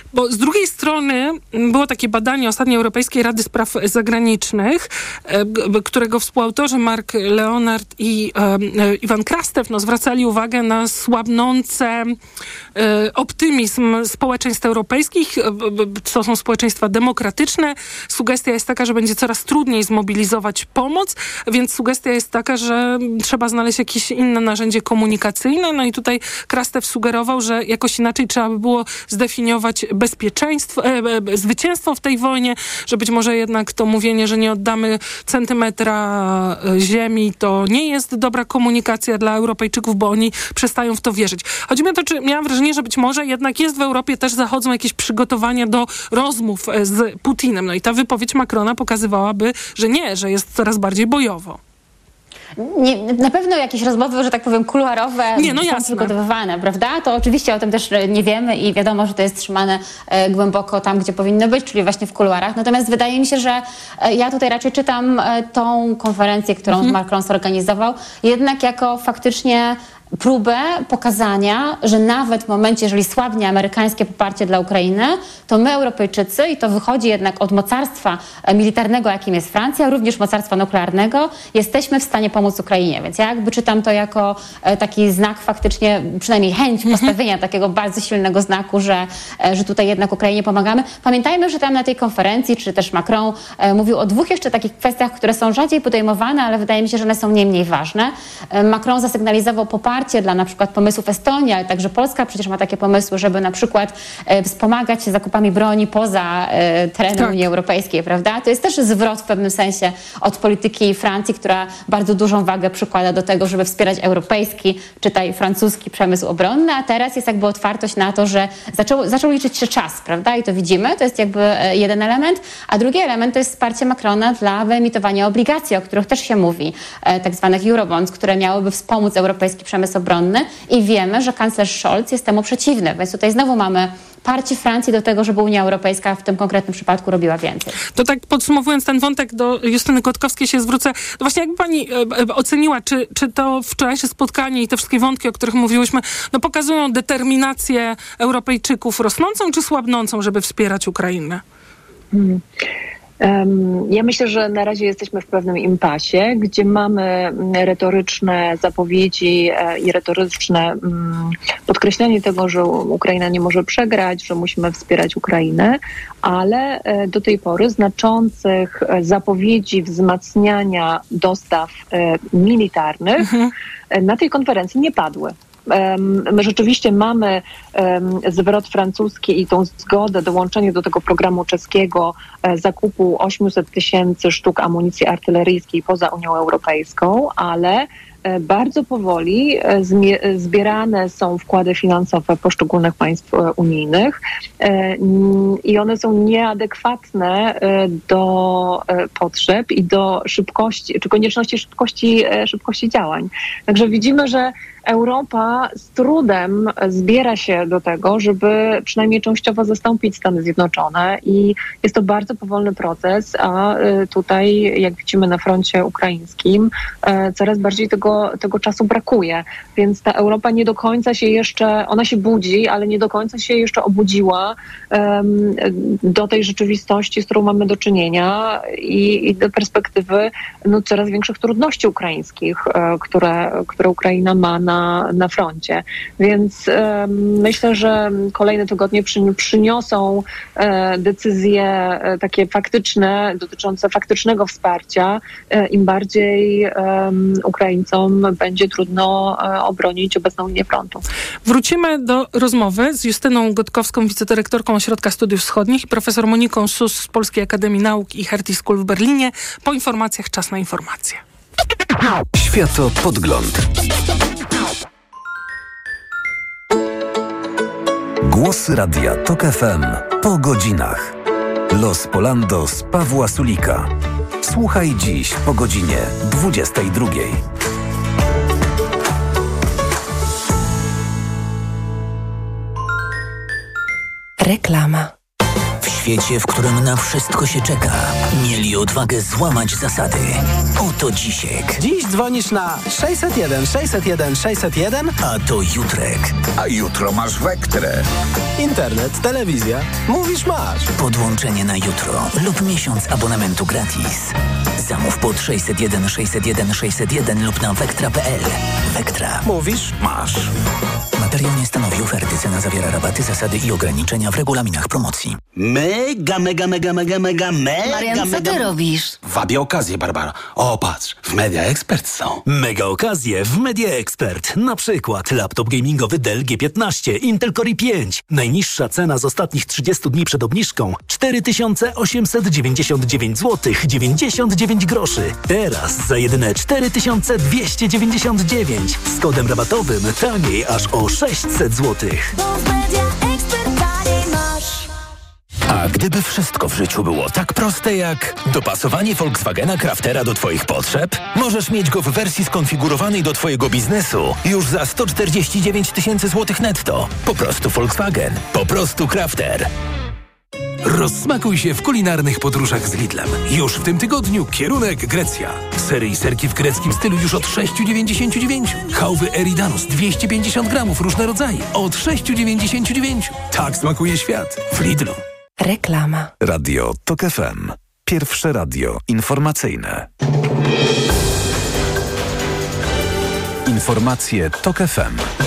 Bo z drugiej strony było takie badanie ostatniej Europejskiej Rady Spraw Zagranicznych, e, którego współautorzy Mark Leonard i e, Iwan Krastew no, zwracali uwagę na słabnące e, optymizm społeczeństw europejskich. To są społeczeństwa demokratyczne. Sugestia jest taka, że będzie coraz trudniej zmobilizować pomoc, więc sugestia jest taka, że trzeba znaleźć jakieś inne narzędzie komunikacyjne. No i tutaj Krastew sugerował, że jakoś inaczej trzeba by było zdefiniować bezpieczeństwo, e, e, zwycięstwo w tej wojnie, że być może jednak to mówienie, że nie oddamy centymetra e, ziemi, to nie jest dobra komunikacja dla Europejczyków, bo oni przestają w to wierzyć. Chodzi mi o to, czy miałam wrażenie, że być może jednak jest w Europie też zachodzą jakieś przygotowania do rozmów z Putinem. No i ta wypowiedź Macrona pokazywałaby, że nie, że jest coraz bardziej bojowo. Nie, na pewno jakieś rozmowy, że tak powiem, kuluarowe Nie, no są jasne. przygotowywane, prawda? To oczywiście o tym też e, nie wiemy i wiadomo, że to jest trzymane e, głęboko tam, gdzie powinno być, czyli właśnie w kuluarach. Natomiast wydaje mi się, że e, ja tutaj raczej czytam tą konferencję, którą Mhm. Macron zorganizował, jednak jako faktycznie próbę pokazania, że nawet w momencie, jeżeli słabnie amerykańskie poparcie dla Ukrainy, to my, Europejczycy, i to wychodzi jednak od mocarstwa e, militarnego, jakim jest Francja, również mocarstwa nuklearnego, jesteśmy w stanie pomóc Ukrainie. Więc ja jakby czytam to jako e, taki znak faktycznie, przynajmniej chęć Mhm. postawienia takiego bardzo silnego znaku, że, e, że tutaj jednak Ukrainie pomagamy. Pamiętajmy, że tam na tej konferencji, czy też Macron mówił o dwóch jeszcze takich kwestiach, które są rzadziej podejmowane, ale wydaje mi się, że one są nie mniej ważne. Macron zasygnalizował poparcie dla na przykład pomysłów Estonii, ale także Polska przecież ma takie pomysły, żeby na przykład e, wspomagać się zakupami broni poza e, terenem Tak. Unii Europejskiej, prawda? To jest też zwrot w pewnym sensie od polityki Francji, która bardzo dużą wagę przykłada do tego, żeby wspierać europejski, czytaj francuski przemysł obronny, a teraz jest jakby otwartość na to, że zaczął, zaczął liczyć się czas, prawda? I to widzimy, to jest jakby e, jeden element, a drugi element to jest wsparcie Macrona dla wyemitowania obligacji, o których też się mówi, tak zwanych Eurobonds, które miałyby wspomóc europejski przemysł obronny i wiemy, że kanclerz Scholz jest temu przeciwny, więc tutaj znowu mamy parcie Francji do tego, żeby Unia Europejska w tym konkretnym przypadku robiła więcej. To tak podsumowując ten wątek do Justyny Kotkowskiej się zwrócę. No właśnie jakby pani e, e, oceniła, czy, czy to wczorajsze spotkanie i te wszystkie wątki, o których mówiłyśmy, no pokazują determinację Europejczyków rosnącą czy słabnącą, żeby wspierać Ukrainę? Hmm. Ja myślę, że na razie jesteśmy w pewnym impasie, gdzie mamy mm, retoryczne zapowiedzi e, i retoryczne mm, podkreślanie tego, że Ukraina nie może przegrać, że musimy wspierać Ukrainę, ale e, do tej pory znaczących e, zapowiedzi wzmacniania dostaw militarnych e, na tej konferencji nie padły. My rzeczywiście mamy zwrot francuski i tą zgodę, dołączenie do tego programu czeskiego e, zakupu 800 tysięcy sztuk amunicji artyleryjskiej poza Unią Europejską, ale e, bardzo powoli e, zbierane są wkłady finansowe poszczególnych państw unijnych i one są nieadekwatne do potrzeb i do szybkości, czy konieczności szybkości, szybkości działań. Także widzimy, że Europa z trudem zbiera się do tego, żeby przynajmniej częściowo zastąpić Stany Zjednoczone i jest to bardzo powolny proces, a y, tutaj, jak widzimy na froncie ukraińskim, e, coraz bardziej tego, tego czasu brakuje. Więc ta Europa nie do końca się jeszcze, ona się budzi, ale nie do końca się jeszcze obudziła em, do tej rzeczywistości, z którą mamy do czynienia i, i do perspektywy no, coraz większych trudności ukraińskich, e, które, które Ukraina ma na, na froncie. Więc myślę, że kolejne tygodnie przy, przyniosą e, decyzje e, takie faktyczne, dotyczące faktycznego wsparcia. E, Im bardziej Ukraińcom będzie trudno e, obronić obecną linię frontu. Wrócimy do rozmowy z Justyną Gotkowską, wicedyrektorką Ośrodka Studiów Wschodnich i profesor Moniką Sus z Polskiej Akademii Nauk i Hertie School w Berlinie. Po informacjach czas na informacje. Światopodgląd. Głosy Radia TOK FM. Po godzinach. Los Polando z Pawła Sulika. Słuchaj dziś po godzinie 22. Reklama. W świecie, w którym na wszystko się czeka, mieli odwagę złamać zasady. Oto Dzisiek. Dziś dzwonisz na 601 601 601, a to Jutrek. A jutro masz Wektrę. Internet, telewizja. Mówisz masz. Podłączenie na jutro lub miesiąc abonamentu gratis. Zamów pod 601 601 601 lub na wektra.pl. Wektra. Mówisz masz. Materiał nie stanowi oferty. Cena zawiera rabaty, zasady i ograniczenia w regulaminach promocji. Mega, mega, mega, mega, mega, mega, Marian, co mega... ty robisz? Wabię okazję, Barbara. O, patrz, w Media Expert są. Mega okazje w Media Expert. Na przykład laptop gamingowy Dell G15, Intel Core i5. Najniższa cena z ostatnich 30 dni przed obniżką 4899 zł 99 groszy. Teraz za jedyne 4299 z kodem rabatowym taniej aż o 600 zł. A gdyby wszystko w życiu było tak proste jak dopasowanie Volkswagena Craftera do Twoich potrzeb, możesz mieć go w wersji skonfigurowanej do Twojego biznesu już za 149 tysięcy złotych netto. Po prostu Volkswagen. Po prostu Crafter. Rozsmakuj się w kulinarnych podróżach z Lidlem. Już w tym tygodniu kierunek Grecja. Sery i serki w greckim stylu już od 6,99. Chałwy Eridanus 250 gramów, różne rodzaje. Od 6,99. Tak smakuje świat. W Lidlu. Reklama. Radio TOK FM. Pierwsze radio informacyjne. Informacje TOK FM.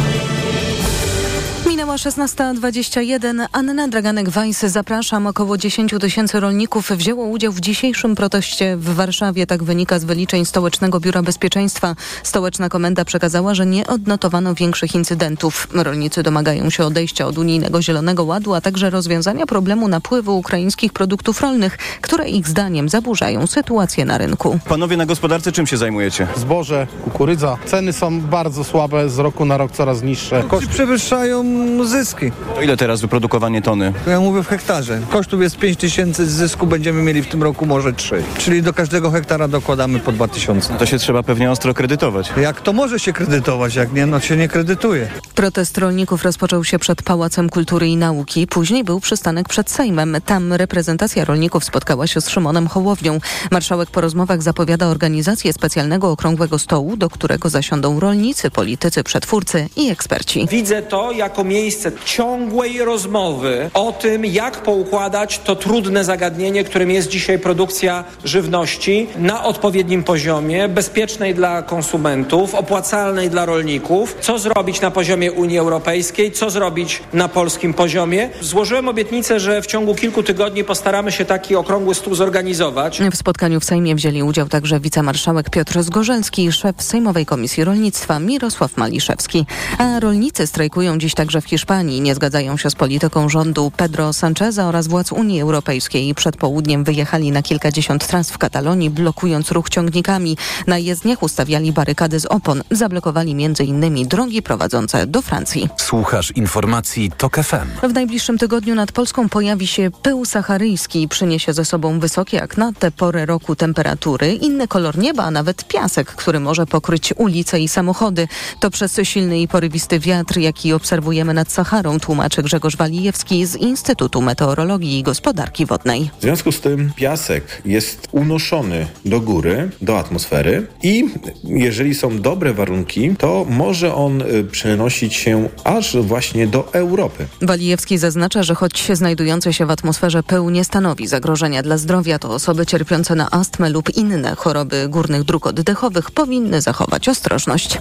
Minęła 16.21. Anna Draganek-Weiss. Zapraszam. Około 10 tysięcy rolników wzięło udział w dzisiejszym proteście w Warszawie. Tak wynika z wyliczeń Stołecznego Biura Bezpieczeństwa. Stołeczna komenda przekazała, że nie odnotowano większych incydentów. Rolnicy domagają się odejścia od unijnego Zielonego Ładu, a także rozwiązania problemu napływu ukraińskich produktów rolnych, które ich zdaniem zaburzają sytuację na rynku. Panowie na gospodarce czym się zajmujecie? Zboże, kukurydza. Ceny są bardzo słabe, z roku na rok coraz niższe. Koszty przewyższają zyski. To ile teraz wyprodukowanie tony? Ja mówię w hektarze. Kosztów jest 5 tysięcy, zysku będziemy mieli w tym roku może 3. Czyli do każdego hektara dokładamy po 2 tysiące. To się trzeba pewnie ostro kredytować. Jak to może się kredytować? Jak nie, no się nie kredytuje. Protest rolników rozpoczął się przed Pałacem Kultury i Nauki. Później był przystanek przed Sejmem. Tam reprezentacja rolników spotkała się z Szymonem Hołownią. Marszałek po rozmowach zapowiada organizację specjalnego okrągłego stołu, do którego zasiądą rolnicy, politycy, przetwórcy i eksperci. Widzę to jako miejsce ciągłej rozmowy o tym, jak poukładać to trudne zagadnienie, którym jest dzisiaj produkcja żywności na odpowiednim poziomie, bezpiecznej dla konsumentów, opłacalnej dla rolników. Co zrobić na poziomie Unii Europejskiej, co zrobić na polskim poziomie. Złożyłem obietnicę, że w ciągu kilku tygodni postaramy się taki okrągły stół zorganizować. W spotkaniu w Sejmie wzięli udział także wicemarszałek Piotr Zgorzelski i szef Sejmowej Komisji Rolnictwa Mirosław Maliszewski. A rolnicy strajkują dziś także w Hiszpanii. Nie zgadzają się z polityką rządu Pedro Sancheza oraz władz Unii Europejskiej. Przed południem wyjechali na kilkadziesiąt tras w Katalonii, blokując ruch ciągnikami. Na jezdniach ustawiali barykady z opon. Zablokowali m.in. drogi prowadzące do Francji. Słuchasz informacji TOK FM. W najbliższym tygodniu nad Polską pojawi się pył saharyjski. Przyniesie ze sobą wysokie jak na tę porę roku temperatury, inny kolor nieba, a nawet piasek, który może pokryć ulice i samochody. To przez silny i porywisty wiatr, jaki obserwujemy nad Saharą, tłumaczy Grzegorz Walijewski z Instytutu Meteorologii i Gospodarki Wodnej. W związku z tym piasek jest unoszony do góry, do atmosfery i jeżeli są dobre warunki, to może on y, przenosić się aż właśnie do Europy. Walijewski zaznacza, że choć znajdujący się w atmosferze pył nie stanowi zagrożenia dla zdrowia, to osoby cierpiące na astmę lub inne choroby górnych dróg oddechowych powinny zachować ostrożność.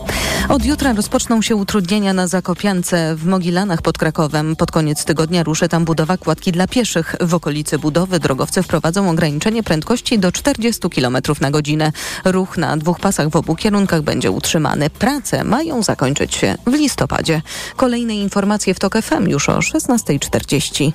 Od jutra rozpoczną się utrudnienia na Zakopiance w Mogilanach pod Krakowem. Pod koniec tygodnia ruszy tam budowa kładki dla pieszych. W okolicy budowy drogowcy wprowadzą ograniczenie prędkości do 40 km na godzinę. Ruch na dwóch pasach w obu kierunkach będzie utrzymany. Prace mają zakończyć się w listopadzie. Kolejne informacje w TOK FM już o 16.40.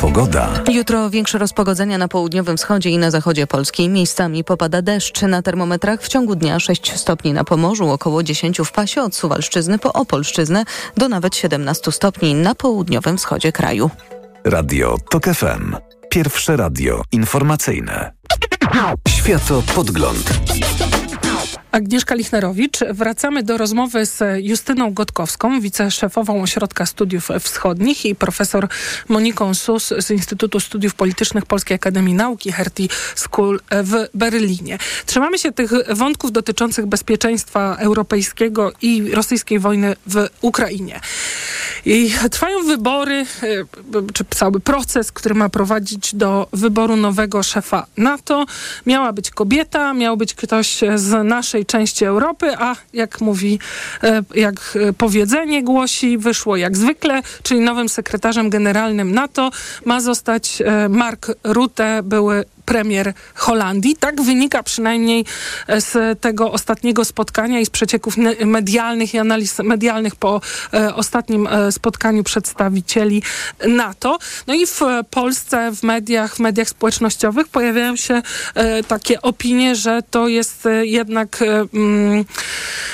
Pogoda. Jutro większe rozpogodzenia na południowym wschodzie i na zachodzie Polski. Miejscami popada deszcz. Na termometrach w ciągu dnia 6 stopni na Pomorzu, około 10 w pasie od Suwalszczyzny po Opolszczyznę do nawet 17 stopni na południowym wschodzie kraju. Radio TOK FM. Pierwsze radio informacyjne. Światopodgląd. Agnieszka Lichnerowicz. Wracamy do rozmowy z Justyną Gotkowską, wiceszefową Ośrodka Studiów Wschodnich i profesor Moniką Sus z Instytutu Studiów Politycznych Polskiej Akademii Nauki Hertie School w Berlinie. Trzymamy się tych wątków dotyczących bezpieczeństwa europejskiego i rosyjskiej wojny w Ukrainie. I trwają wybory, czy cały proces, który ma prowadzić do wyboru nowego szefa NATO. Miała być kobieta, miał być ktoś z naszej części Europy, a jak mówi, jak powiedzenie głosi, wyszło jak zwykle, czyli nowym sekretarzem generalnym NATO ma zostać Mark Rutte, były premier Holandii. Tak wynika przynajmniej z tego ostatniego spotkania i z przecieków medialnych i analiz medialnych po e, ostatnim e, spotkaniu przedstawicieli NATO. No i w Polsce, w mediach, w mediach społecznościowych pojawiają się e, takie opinie, że to jest jednak mm,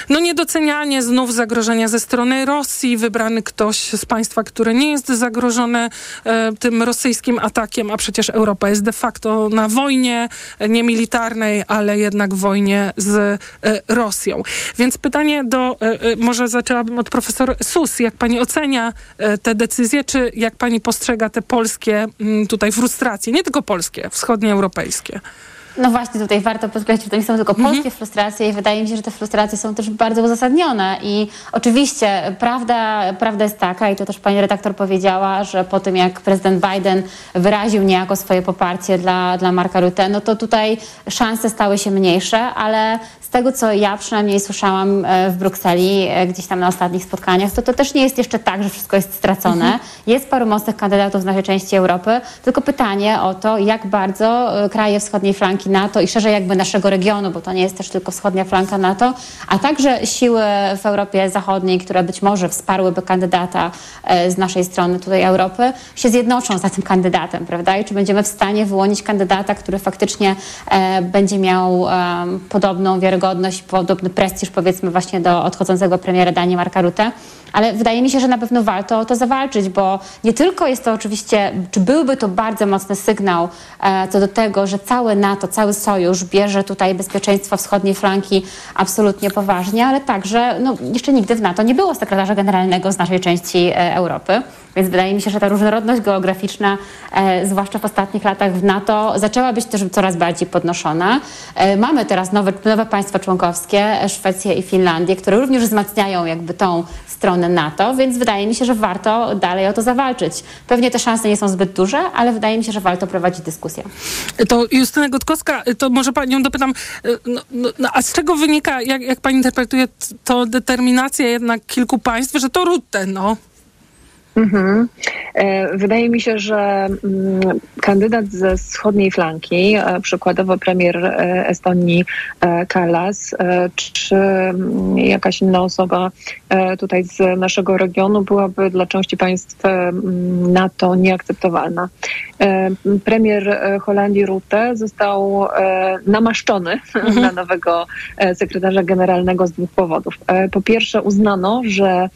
no niedocenianie znów zagrożenia ze strony Rosji, wybrany ktoś z państwa, które nie jest zagrożone e, tym rosyjskim atakiem, a przecież Europa jest de facto na wojnie, e, nie militarnej, ale jednak wojnie z e, Rosją. Więc pytanie do, e, może zaczęłabym od profesor Sus, jak pani ocenia te decyzje, czy jak pani postrzega te polskie mm, tutaj frustracje, nie tylko polskie, wschodnioeuropejskie? No właśnie, tutaj warto podkreślić, że to nie są tylko polskie frustracje i wydaje mi się, że te frustracje są też bardzo uzasadnione. I oczywiście prawda, prawda jest taka, i to też pani redaktor powiedziała, że po tym jak prezydent Biden wyraził niejako swoje poparcie dla, dla Marka Rutte, no to tutaj szanse stały się mniejsze, ale z tego, co ja przynajmniej słyszałam e, w Brukseli, e, gdzieś tam na ostatnich spotkaniach, to to też nie jest jeszcze tak, że wszystko jest stracone. Mhm. Jest paru mocnych kandydatów z naszej części Europy, tylko pytanie o to, jak bardzo e, kraje wschodniej flanki NATO i szerzej jakby naszego regionu, bo to nie jest też tylko wschodnia flanka NATO, a także siły w Europie Zachodniej, które być może wsparłyby kandydata e, z naszej strony tutaj Europy, się zjednoczą za tym kandydatem, prawda? I czy będziemy w stanie wyłonić kandydata, który faktycznie e, będzie miał podobną wiarygodność, podobny prestiż powiedzmy właśnie do odchodzącego premiera Danii Marka Rutte ale wydaje mi się, że na pewno warto o to zawalczyć, bo nie tylko jest to oczywiście, czy byłby to bardzo mocny sygnał e, co do tego, że całe NATO, cały sojusz bierze tutaj bezpieczeństwo wschodniej flanki absolutnie poważnie, ale także no, jeszcze nigdy w NATO nie było sekretarza generalnego z naszej części e, Europy. Więc wydaje mi się, że ta różnorodność geograficzna, e, zwłaszcza w ostatnich latach w NATO, zaczęła być też coraz bardziej podnoszona. E, mamy teraz nowe, nowe państwa członkowskie, e, Szwecję i Finlandię, które również wzmacniają jakby tą stronę NATO, więc wydaje mi się, że warto dalej o to zawalczyć. Pewnie te szanse nie są zbyt duże, ale wydaje mi się, że warto prowadzić dyskusję. To Justyna Gotkowska, to może panią dopytam, no, no, no, a z czego wynika, jak, jak pani interpretuje to determinacja jednak kilku państw, że to Rutte, no? Mhm. E, Wydaje mi się, że mm, kandydat ze wschodniej flanki, e, przykładowo premier e, Estonii Kallas, e, czy mm, jakaś inna osoba tutaj z naszego regionu byłaby dla części państw mm, NATO nieakceptowalna. Premier Holandii Rutte został namaszczony na nowego sekretarza generalnego z dwóch powodów. Po pierwsze uznano, że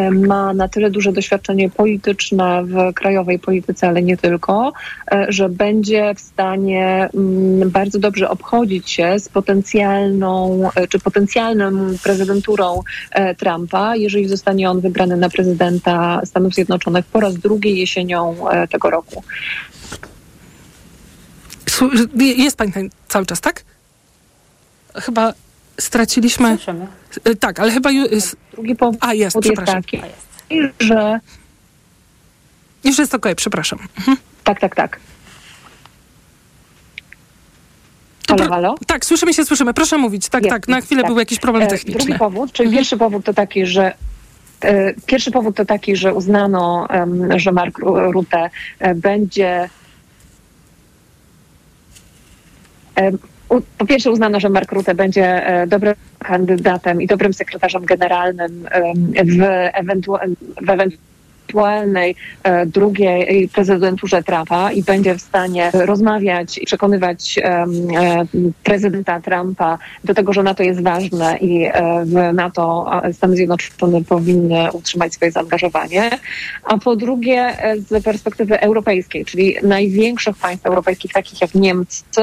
ma na tyle duże doświadczenie polityczne w krajowej polityce, ale nie tylko, e, że będzie w stanie mm, bardzo dobrze obchodzić się z potencjalną, e, czy potencjalną prezydenturą e, Trumpa, jeżeli zostanie on wybrany na prezydenta Stanów Zjednoczonych po raz drugi jesienią tego roku. Jest pani cały czas, tak? Chyba straciliśmy... Słyszymy. E, Tak, ale chyba... ju- s- Drugi powód A, jest, jest przepraszam. taki, że Już jest okej, przepraszam. Mhm. tak, tak, tak. Halo, halo? Tak, słyszymy się, słyszymy. Proszę mówić. Tak, Jest, tak, na jest, chwilę tak. był jakiś problem E, techniczny. Drugi powód, czyli pierwszy powód to taki, że e, Pierwszy powód to taki, że uznano, że Mark Ru- Rutte będzie. Po pierwsze uznano, że Mark Rutte będzie e, dobrym kandydatem i dobrym sekretarzem generalnym w, ewentu- w ewentualnej e, drugiej prezydenturze Trumpa i będzie w stanie rozmawiać i przekonywać e, prezydenta Trumpa do tego, że NATO jest ważne i e, w NATO Stany Zjednoczone powinny utrzymać swoje zaangażowanie. A po drugie e, z perspektywy europejskiej, czyli największych państw europejskich, takich jak Niemcy,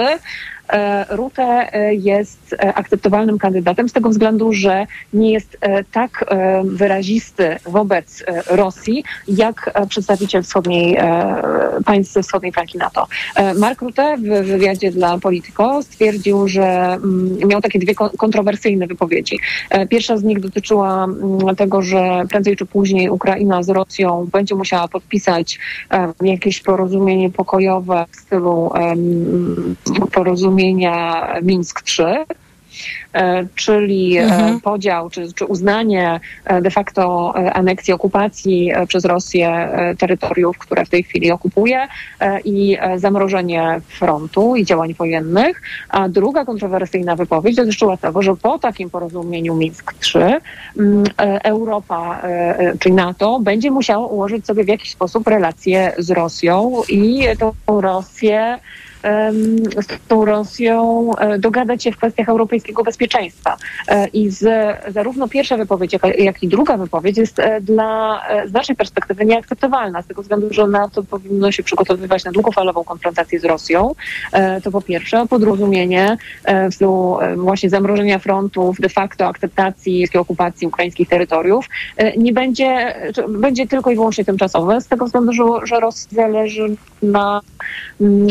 e, Rutte e, jest e, akceptowalnym kandydatem z tego względu, że nie jest e, tak wyrazisty wobec Rosji, jak przedstawiciel wschodniej, państw ze wschodniej flanki NATO. Mark Rutte w wywiadzie dla Politico stwierdził, że mm, miał takie dwie kon- kontrowersyjne wypowiedzi. Pierwsza z nich dotyczyła mm, tego, że prędzej czy później Ukraina z Rosją będzie musiała podpisać jakieś porozumienie pokojowe w stylu em, porozumienia Mińsk 3. e, Czyli e, Mhm. podział czy, czy uznanie e, de facto aneksji, okupacji przez Rosję terytoriów, które w tej chwili okupuje i zamrożenie frontu i działań wojennych. A druga kontrowersyjna wypowiedź dotyczyła tego, że po takim porozumieniu Mińsk 3 mm, Europa, czyli NATO, będzie musiało ułożyć sobie w jakiś sposób relacje z Rosją i tą Rosję z tą Rosją dogadać się w kwestiach europejskiego bezpieczeństwa. I z, zarówno pierwsza wypowiedź, jak, jak i druga wypowiedź jest dla z naszej perspektywy nieakceptowalna, z tego względu, że NATO powinno się przygotowywać na długofalową konfrontację z Rosją. To po pierwsze. A po drugie, w stylu właśnie zamrożenia frontów, de facto akceptacji okupacji ukraińskich terytoriów, nie będzie, będzie tylko i wyłącznie tymczasowe, z tego względu, że, że zależy na mm,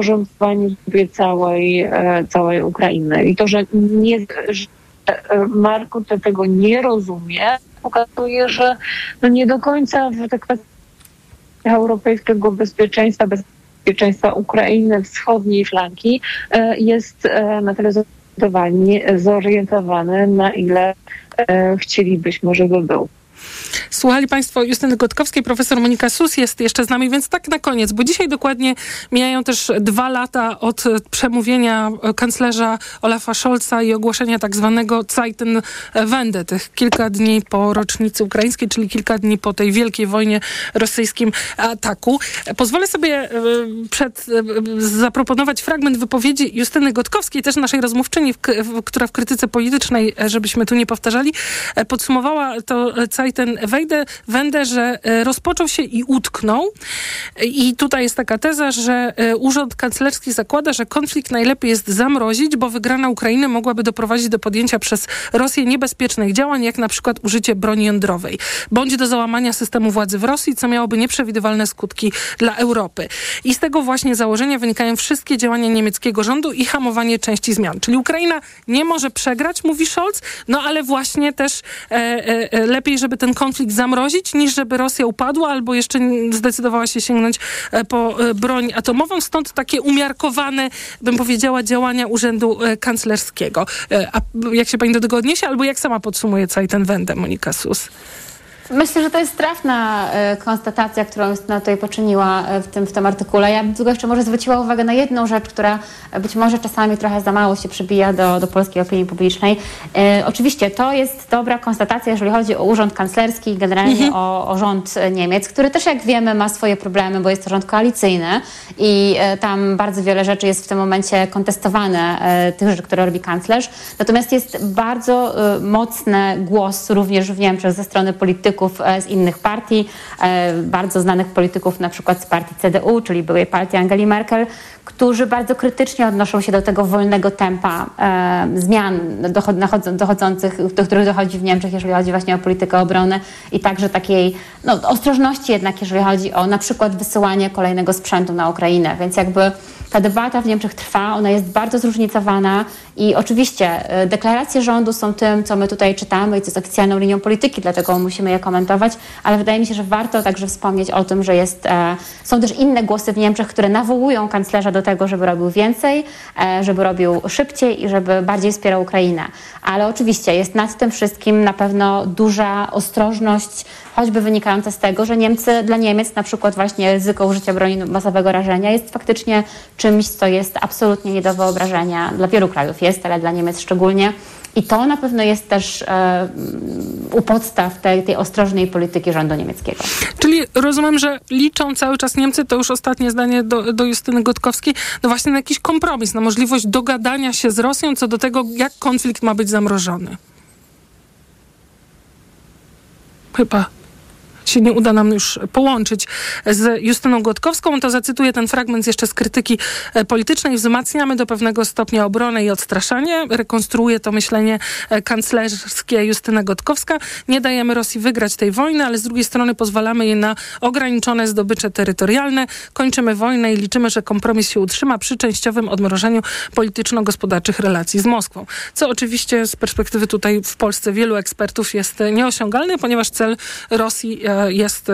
podporządkowaniu całej, e, całej Ukrainy. I to, że, nie, że e, Marko tego nie rozumie, pokazuje, że no nie do końca w te kwestie europejskiego bezpieczeństwa, bezpieczeństwa Ukrainy, wschodniej flanki e, jest na tyle zorientowany, na ile chcielibyśmy, żeby był. Słuchali Państwo Justyny Gotkowskiej, profesor Monika Sus jest jeszcze z nami, więc tak na koniec, bo dzisiaj dokładnie mijają też dwa lata od przemówienia kanclerza Olafa Scholza i ogłoszenia tak zwanego Zeitenwende, tych kilka dni po rocznicy ukraińskiej, czyli kilka dni po tej wielkiej wojnie rosyjskim ataku. Pozwolę sobie e, przed, e, zaproponować fragment wypowiedzi Justyny Gotkowskiej, też naszej rozmówczyni, która w krytyce politycznej, e, żebyśmy tu nie powtarzali, podsumowała to Zeitenwende wejdę, wędę, że e, rozpoczął się i utknął. I tutaj jest taka teza, że e, Urząd Kanclerski zakłada, że konflikt najlepiej jest zamrozić, bo wygrana Ukrainy mogłaby doprowadzić do podjęcia przez Rosję niebezpiecznych działań, jak na przykład użycie broni jądrowej, bądź do załamania systemu władzy w Rosji, co miałoby nieprzewidywalne skutki dla Europy. I z tego właśnie założenia wynikają wszystkie działania niemieckiego rządu i hamowanie części zmian. Czyli Ukraina nie może przegrać, mówi Scholz, no ale właśnie też e, e, lepiej, żeby ten konflikt konflikt zamrozić, niż żeby Rosja upadła albo jeszcze zdecydowała się sięgnąć e, po e, broń atomową. Stąd takie umiarkowane, bym powiedziała, działania Urzędu e, Kanclerskiego. A jak się pani do tego odniesie, albo jak sama podsumuje cały ten wędę, Monika Sus? Myślę, że to jest trafna e, konstatacja, którą Justyna tutaj poczyniła e, w tym, w tym artykule. Ja bym tylko jeszcze może zwróciła uwagę na jedną rzecz, która e, być może czasami trochę za mało się przybija do, do polskiej opinii publicznej. E, oczywiście to jest dobra konstatacja, jeżeli chodzi o urząd kanclerski i generalnie mhm. o, o, rząd Niemiec, który też jak wiemy ma swoje problemy, bo jest to rząd koalicyjny i e, tam bardzo wiele rzeczy jest w tym momencie kontestowane, e, tych rzeczy, które robi kanclerz. Natomiast jest bardzo mocny głos również w Niemczech ze strony polityków, polityków e, z innych partii, e, bardzo znanych polityków na przykład z partii CDU, czyli byłej partii Angeli Merkel, którzy bardzo krytycznie odnoszą się do tego wolnego tempa e, zmian dochodzących, do których dochodzi w Niemczech, jeżeli chodzi właśnie o politykę obrony i także takiej no, ostrożności jednak, jeżeli chodzi o na przykład wysyłanie kolejnego sprzętu na Ukrainę. Więc jakby ta debata w Niemczech trwa, ona jest bardzo zróżnicowana i oczywiście e, deklaracje rządu są tym, co my tutaj czytamy i co jest oficjalną linią polityki, dlatego musimy je komentować, ale wydaje mi się, że warto także wspomnieć o tym, że jest, e, są też inne głosy w Niemczech, które nawołują kanclerza do tego, żeby robił więcej, e, żeby robił szybciej i żeby bardziej wspierał Ukrainę. Ale oczywiście jest nad tym wszystkim na pewno duża ostrożność, choćby wynikająca z tego, że Niemcy, dla Niemiec na przykład właśnie ryzyko użycia broni masowego rażenia jest faktycznie czymś, co jest absolutnie nie do wyobrażenia. Dla wielu krajów jest, ale dla Niemiec szczególnie. I to na pewno jest też e, u podstaw tej, tej ostrożnej polityki rządu niemieckiego. Czyli rozumiem, że liczą cały czas Niemcy, to już ostatnie zdanie do, do Justyny Gotkowskiej, no właśnie na jakiś kompromis, na możliwość dogadania się z Rosją co do tego, jak konflikt ma być zamrożony. Chyba się nie uda nam już połączyć z Justyną Gotkowską, to zacytuję ten fragment jeszcze z krytyki e, politycznej. Wzmacniamy do pewnego stopnia obronę i odstraszanie. Rekonstruuje to myślenie e, kanclerskie Justyna Gotkowska. Nie dajemy Rosji wygrać tej wojny, ale z drugiej strony pozwalamy jej na ograniczone zdobycze terytorialne. Kończymy wojnę i liczymy, że kompromis się utrzyma przy częściowym odmrożeniu polityczno-gospodarczych relacji z Moskwą. Co oczywiście z perspektywy tutaj w Polsce wielu ekspertów jest nieosiągalne, ponieważ cel Rosji e, jest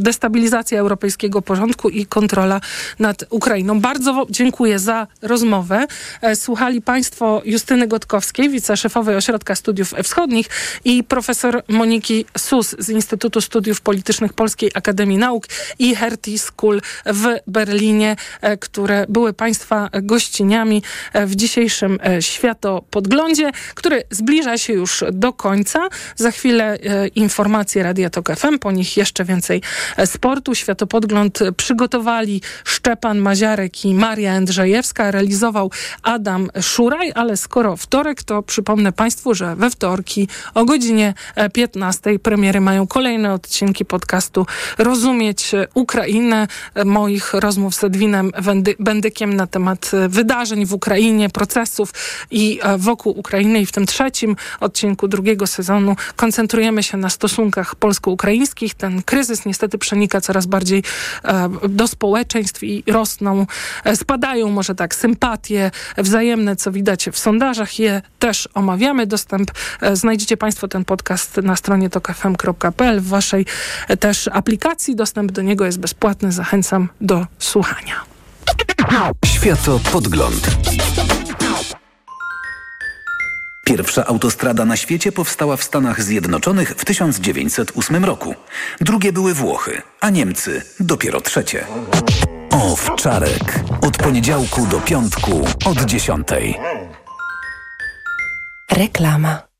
destabilizacja europejskiego porządku i kontrola nad Ukrainą. Bardzo dziękuję za rozmowę. E, słuchali Państwo Justyny Gotkowskiej, wiceszefowej Ośrodka Studiów Wschodnich i profesor Moniki Sus z Instytutu Studiów Politycznych Polskiej Akademii Nauk i Hertie School w Berlinie, e, które były Państwa gościniami e, w dzisiejszym Światopodglądzie, który zbliża się już do końca. Za chwilę informacje Radia Tok TOK FM. Po nich jeszcze więcej e, sportu. Światopodgląd przygotowali Szczepan Maziarek i Maria Andrzejewska. Realizował Adam Szuraj, ale skoro wtorek, to przypomnę Państwu, że we wtorki o godzinie 15 premiery mają kolejne odcinki podcastu Rozumieć Ukrainę. Moich rozmów z Edwinem Bendykiem na temat wydarzeń w Ukrainie, procesów i wokół Ukrainy. I w tym trzecim odcinku drugiego sezonu koncentrujemy się na stosunkach polsko-ukraińskich. Ten kryzys niestety przenika coraz bardziej do społeczeństw i rosną, spadają może tak sympatie wzajemne, co widać w sondażach. Je też omawiamy. Dostęp znajdziecie Państwo ten podcast na stronie tokfm.pl w Waszej też aplikacji. Dostęp do niego jest bezpłatny. Zachęcam do słuchania. Światopodgląd. Pierwsza autostrada na świecie powstała w Stanach Zjednoczonych w 1908 roku. Drugie były Włochy, a Niemcy dopiero trzecie. Owczarek. Od poniedziałku do piątku od dziesiątej. Reklama.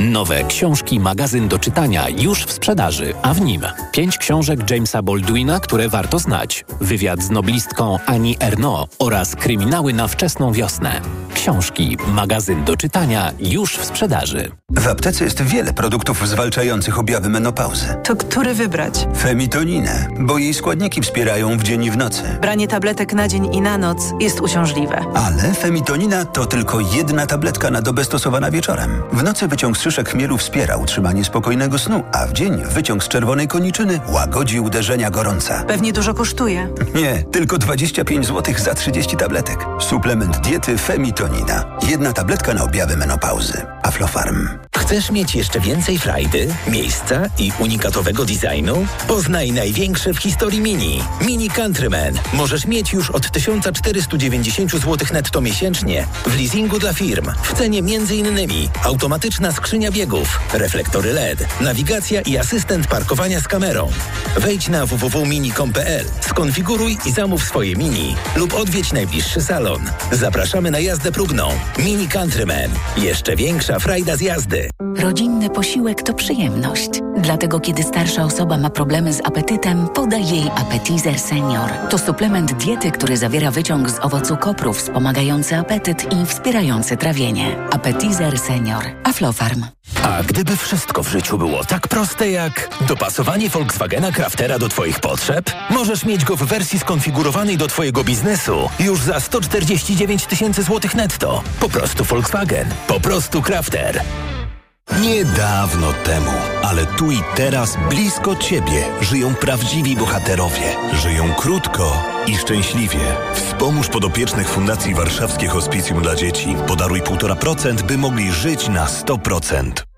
Nowe książki, magazyn do czytania już w sprzedaży, a w nim pięć książek Jamesa Baldwina, które warto znać, wywiad z noblistką Annie Ernaux oraz kryminały na wczesną wiosnę. Książki, magazyn do czytania już w sprzedaży. W aptece jest wiele produktów zwalczających objawy menopauzy. To który wybrać? Femitoninę, bo jej składniki wspierają w dzień i w nocy. Branie tabletek na dzień i na noc jest uciążliwe. Ale femitonina to tylko jedna tabletka na dobę stosowana wieczorem. W nocy wyciąg z szyszek chmielu wspiera utrzymanie spokojnego snu, a w dzień wyciąg z czerwonej koniczyny łagodzi uderzenia gorąca. Pewnie dużo kosztuje. Nie, tylko 25 zł za 30 tabletek. Suplement diety Femitonina. Jedna tabletka na objawy menopauzy. Aflofarm. Chcesz mieć jeszcze więcej frajdy, miejsca i unikatowego designu? Poznaj największe w historii Mini. Mini Countryman. Możesz mieć już od 1490 zł netto miesięcznie w leasingu dla firm. W cenie m.in. automatyczna skrzynia biegów, reflektory LED, nawigacja i asystent parkowania z kamerą. Wejdź na www.mini.com.pl, skonfiguruj i zamów swoje Mini lub odwiedź najbliższy salon. Zapraszamy na jazdę próbną. Mini Countryman. Jeszcze większa frajda z jazdy. Rodzinny posiłek to przyjemność. Dlatego kiedy starsza osoba ma problemy z apetytem, podaj jej Appetizer Senior. To suplement diety, który zawiera wyciąg z owocu kopru wspomagający apetyt i wspierający trawienie. Appetizer Senior. Aflofarm. A gdyby wszystko w życiu było tak proste jak dopasowanie Volkswagena Craftera do Twoich potrzeb, możesz mieć go w wersji skonfigurowanej do Twojego biznesu już za 149 tysięcy złotych netto. Po prostu Volkswagen. Po prostu Crafter. Niedawno temu, ale tu i teraz blisko Ciebie żyją prawdziwi bohaterowie. Żyją krótko i szczęśliwie. Wspomóż podopiecznych Fundacji Warszawskie Hospicjum dla Dzieci. Podaruj 1,5%, by mogli żyć na 100%.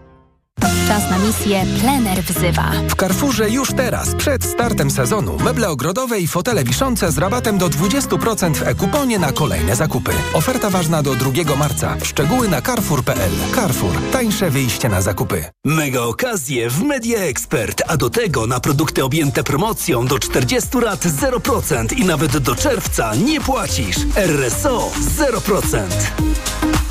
Czas na misję Plener wzywa. W Carrefourze już teraz, przed startem sezonu, meble ogrodowe i fotele wiszące z rabatem do 20% w e-kuponie na kolejne zakupy. Oferta ważna do 2 marca. Szczegóły na carrefour.pl. Carrefour. Tańsze wyjście na zakupy. Mega okazje w Media Expert, a do tego na produkty objęte promocją do 40 lat 0% i nawet do czerwca nie płacisz. RSO 0%.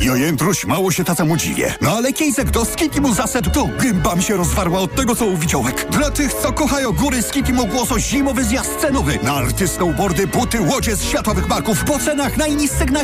Ja jędruś, mało się tacemu dziwię. No ale Kejzek do Skitimu zasedł, to gęba mi się rozwarła od tego, co u widziałek. Dla tych, co kochają góry, Skitimu ogłoso zimowy zjazd cenowy. Narty, snowboardy, buty, łodzie z światowych marków po cenach najniższych na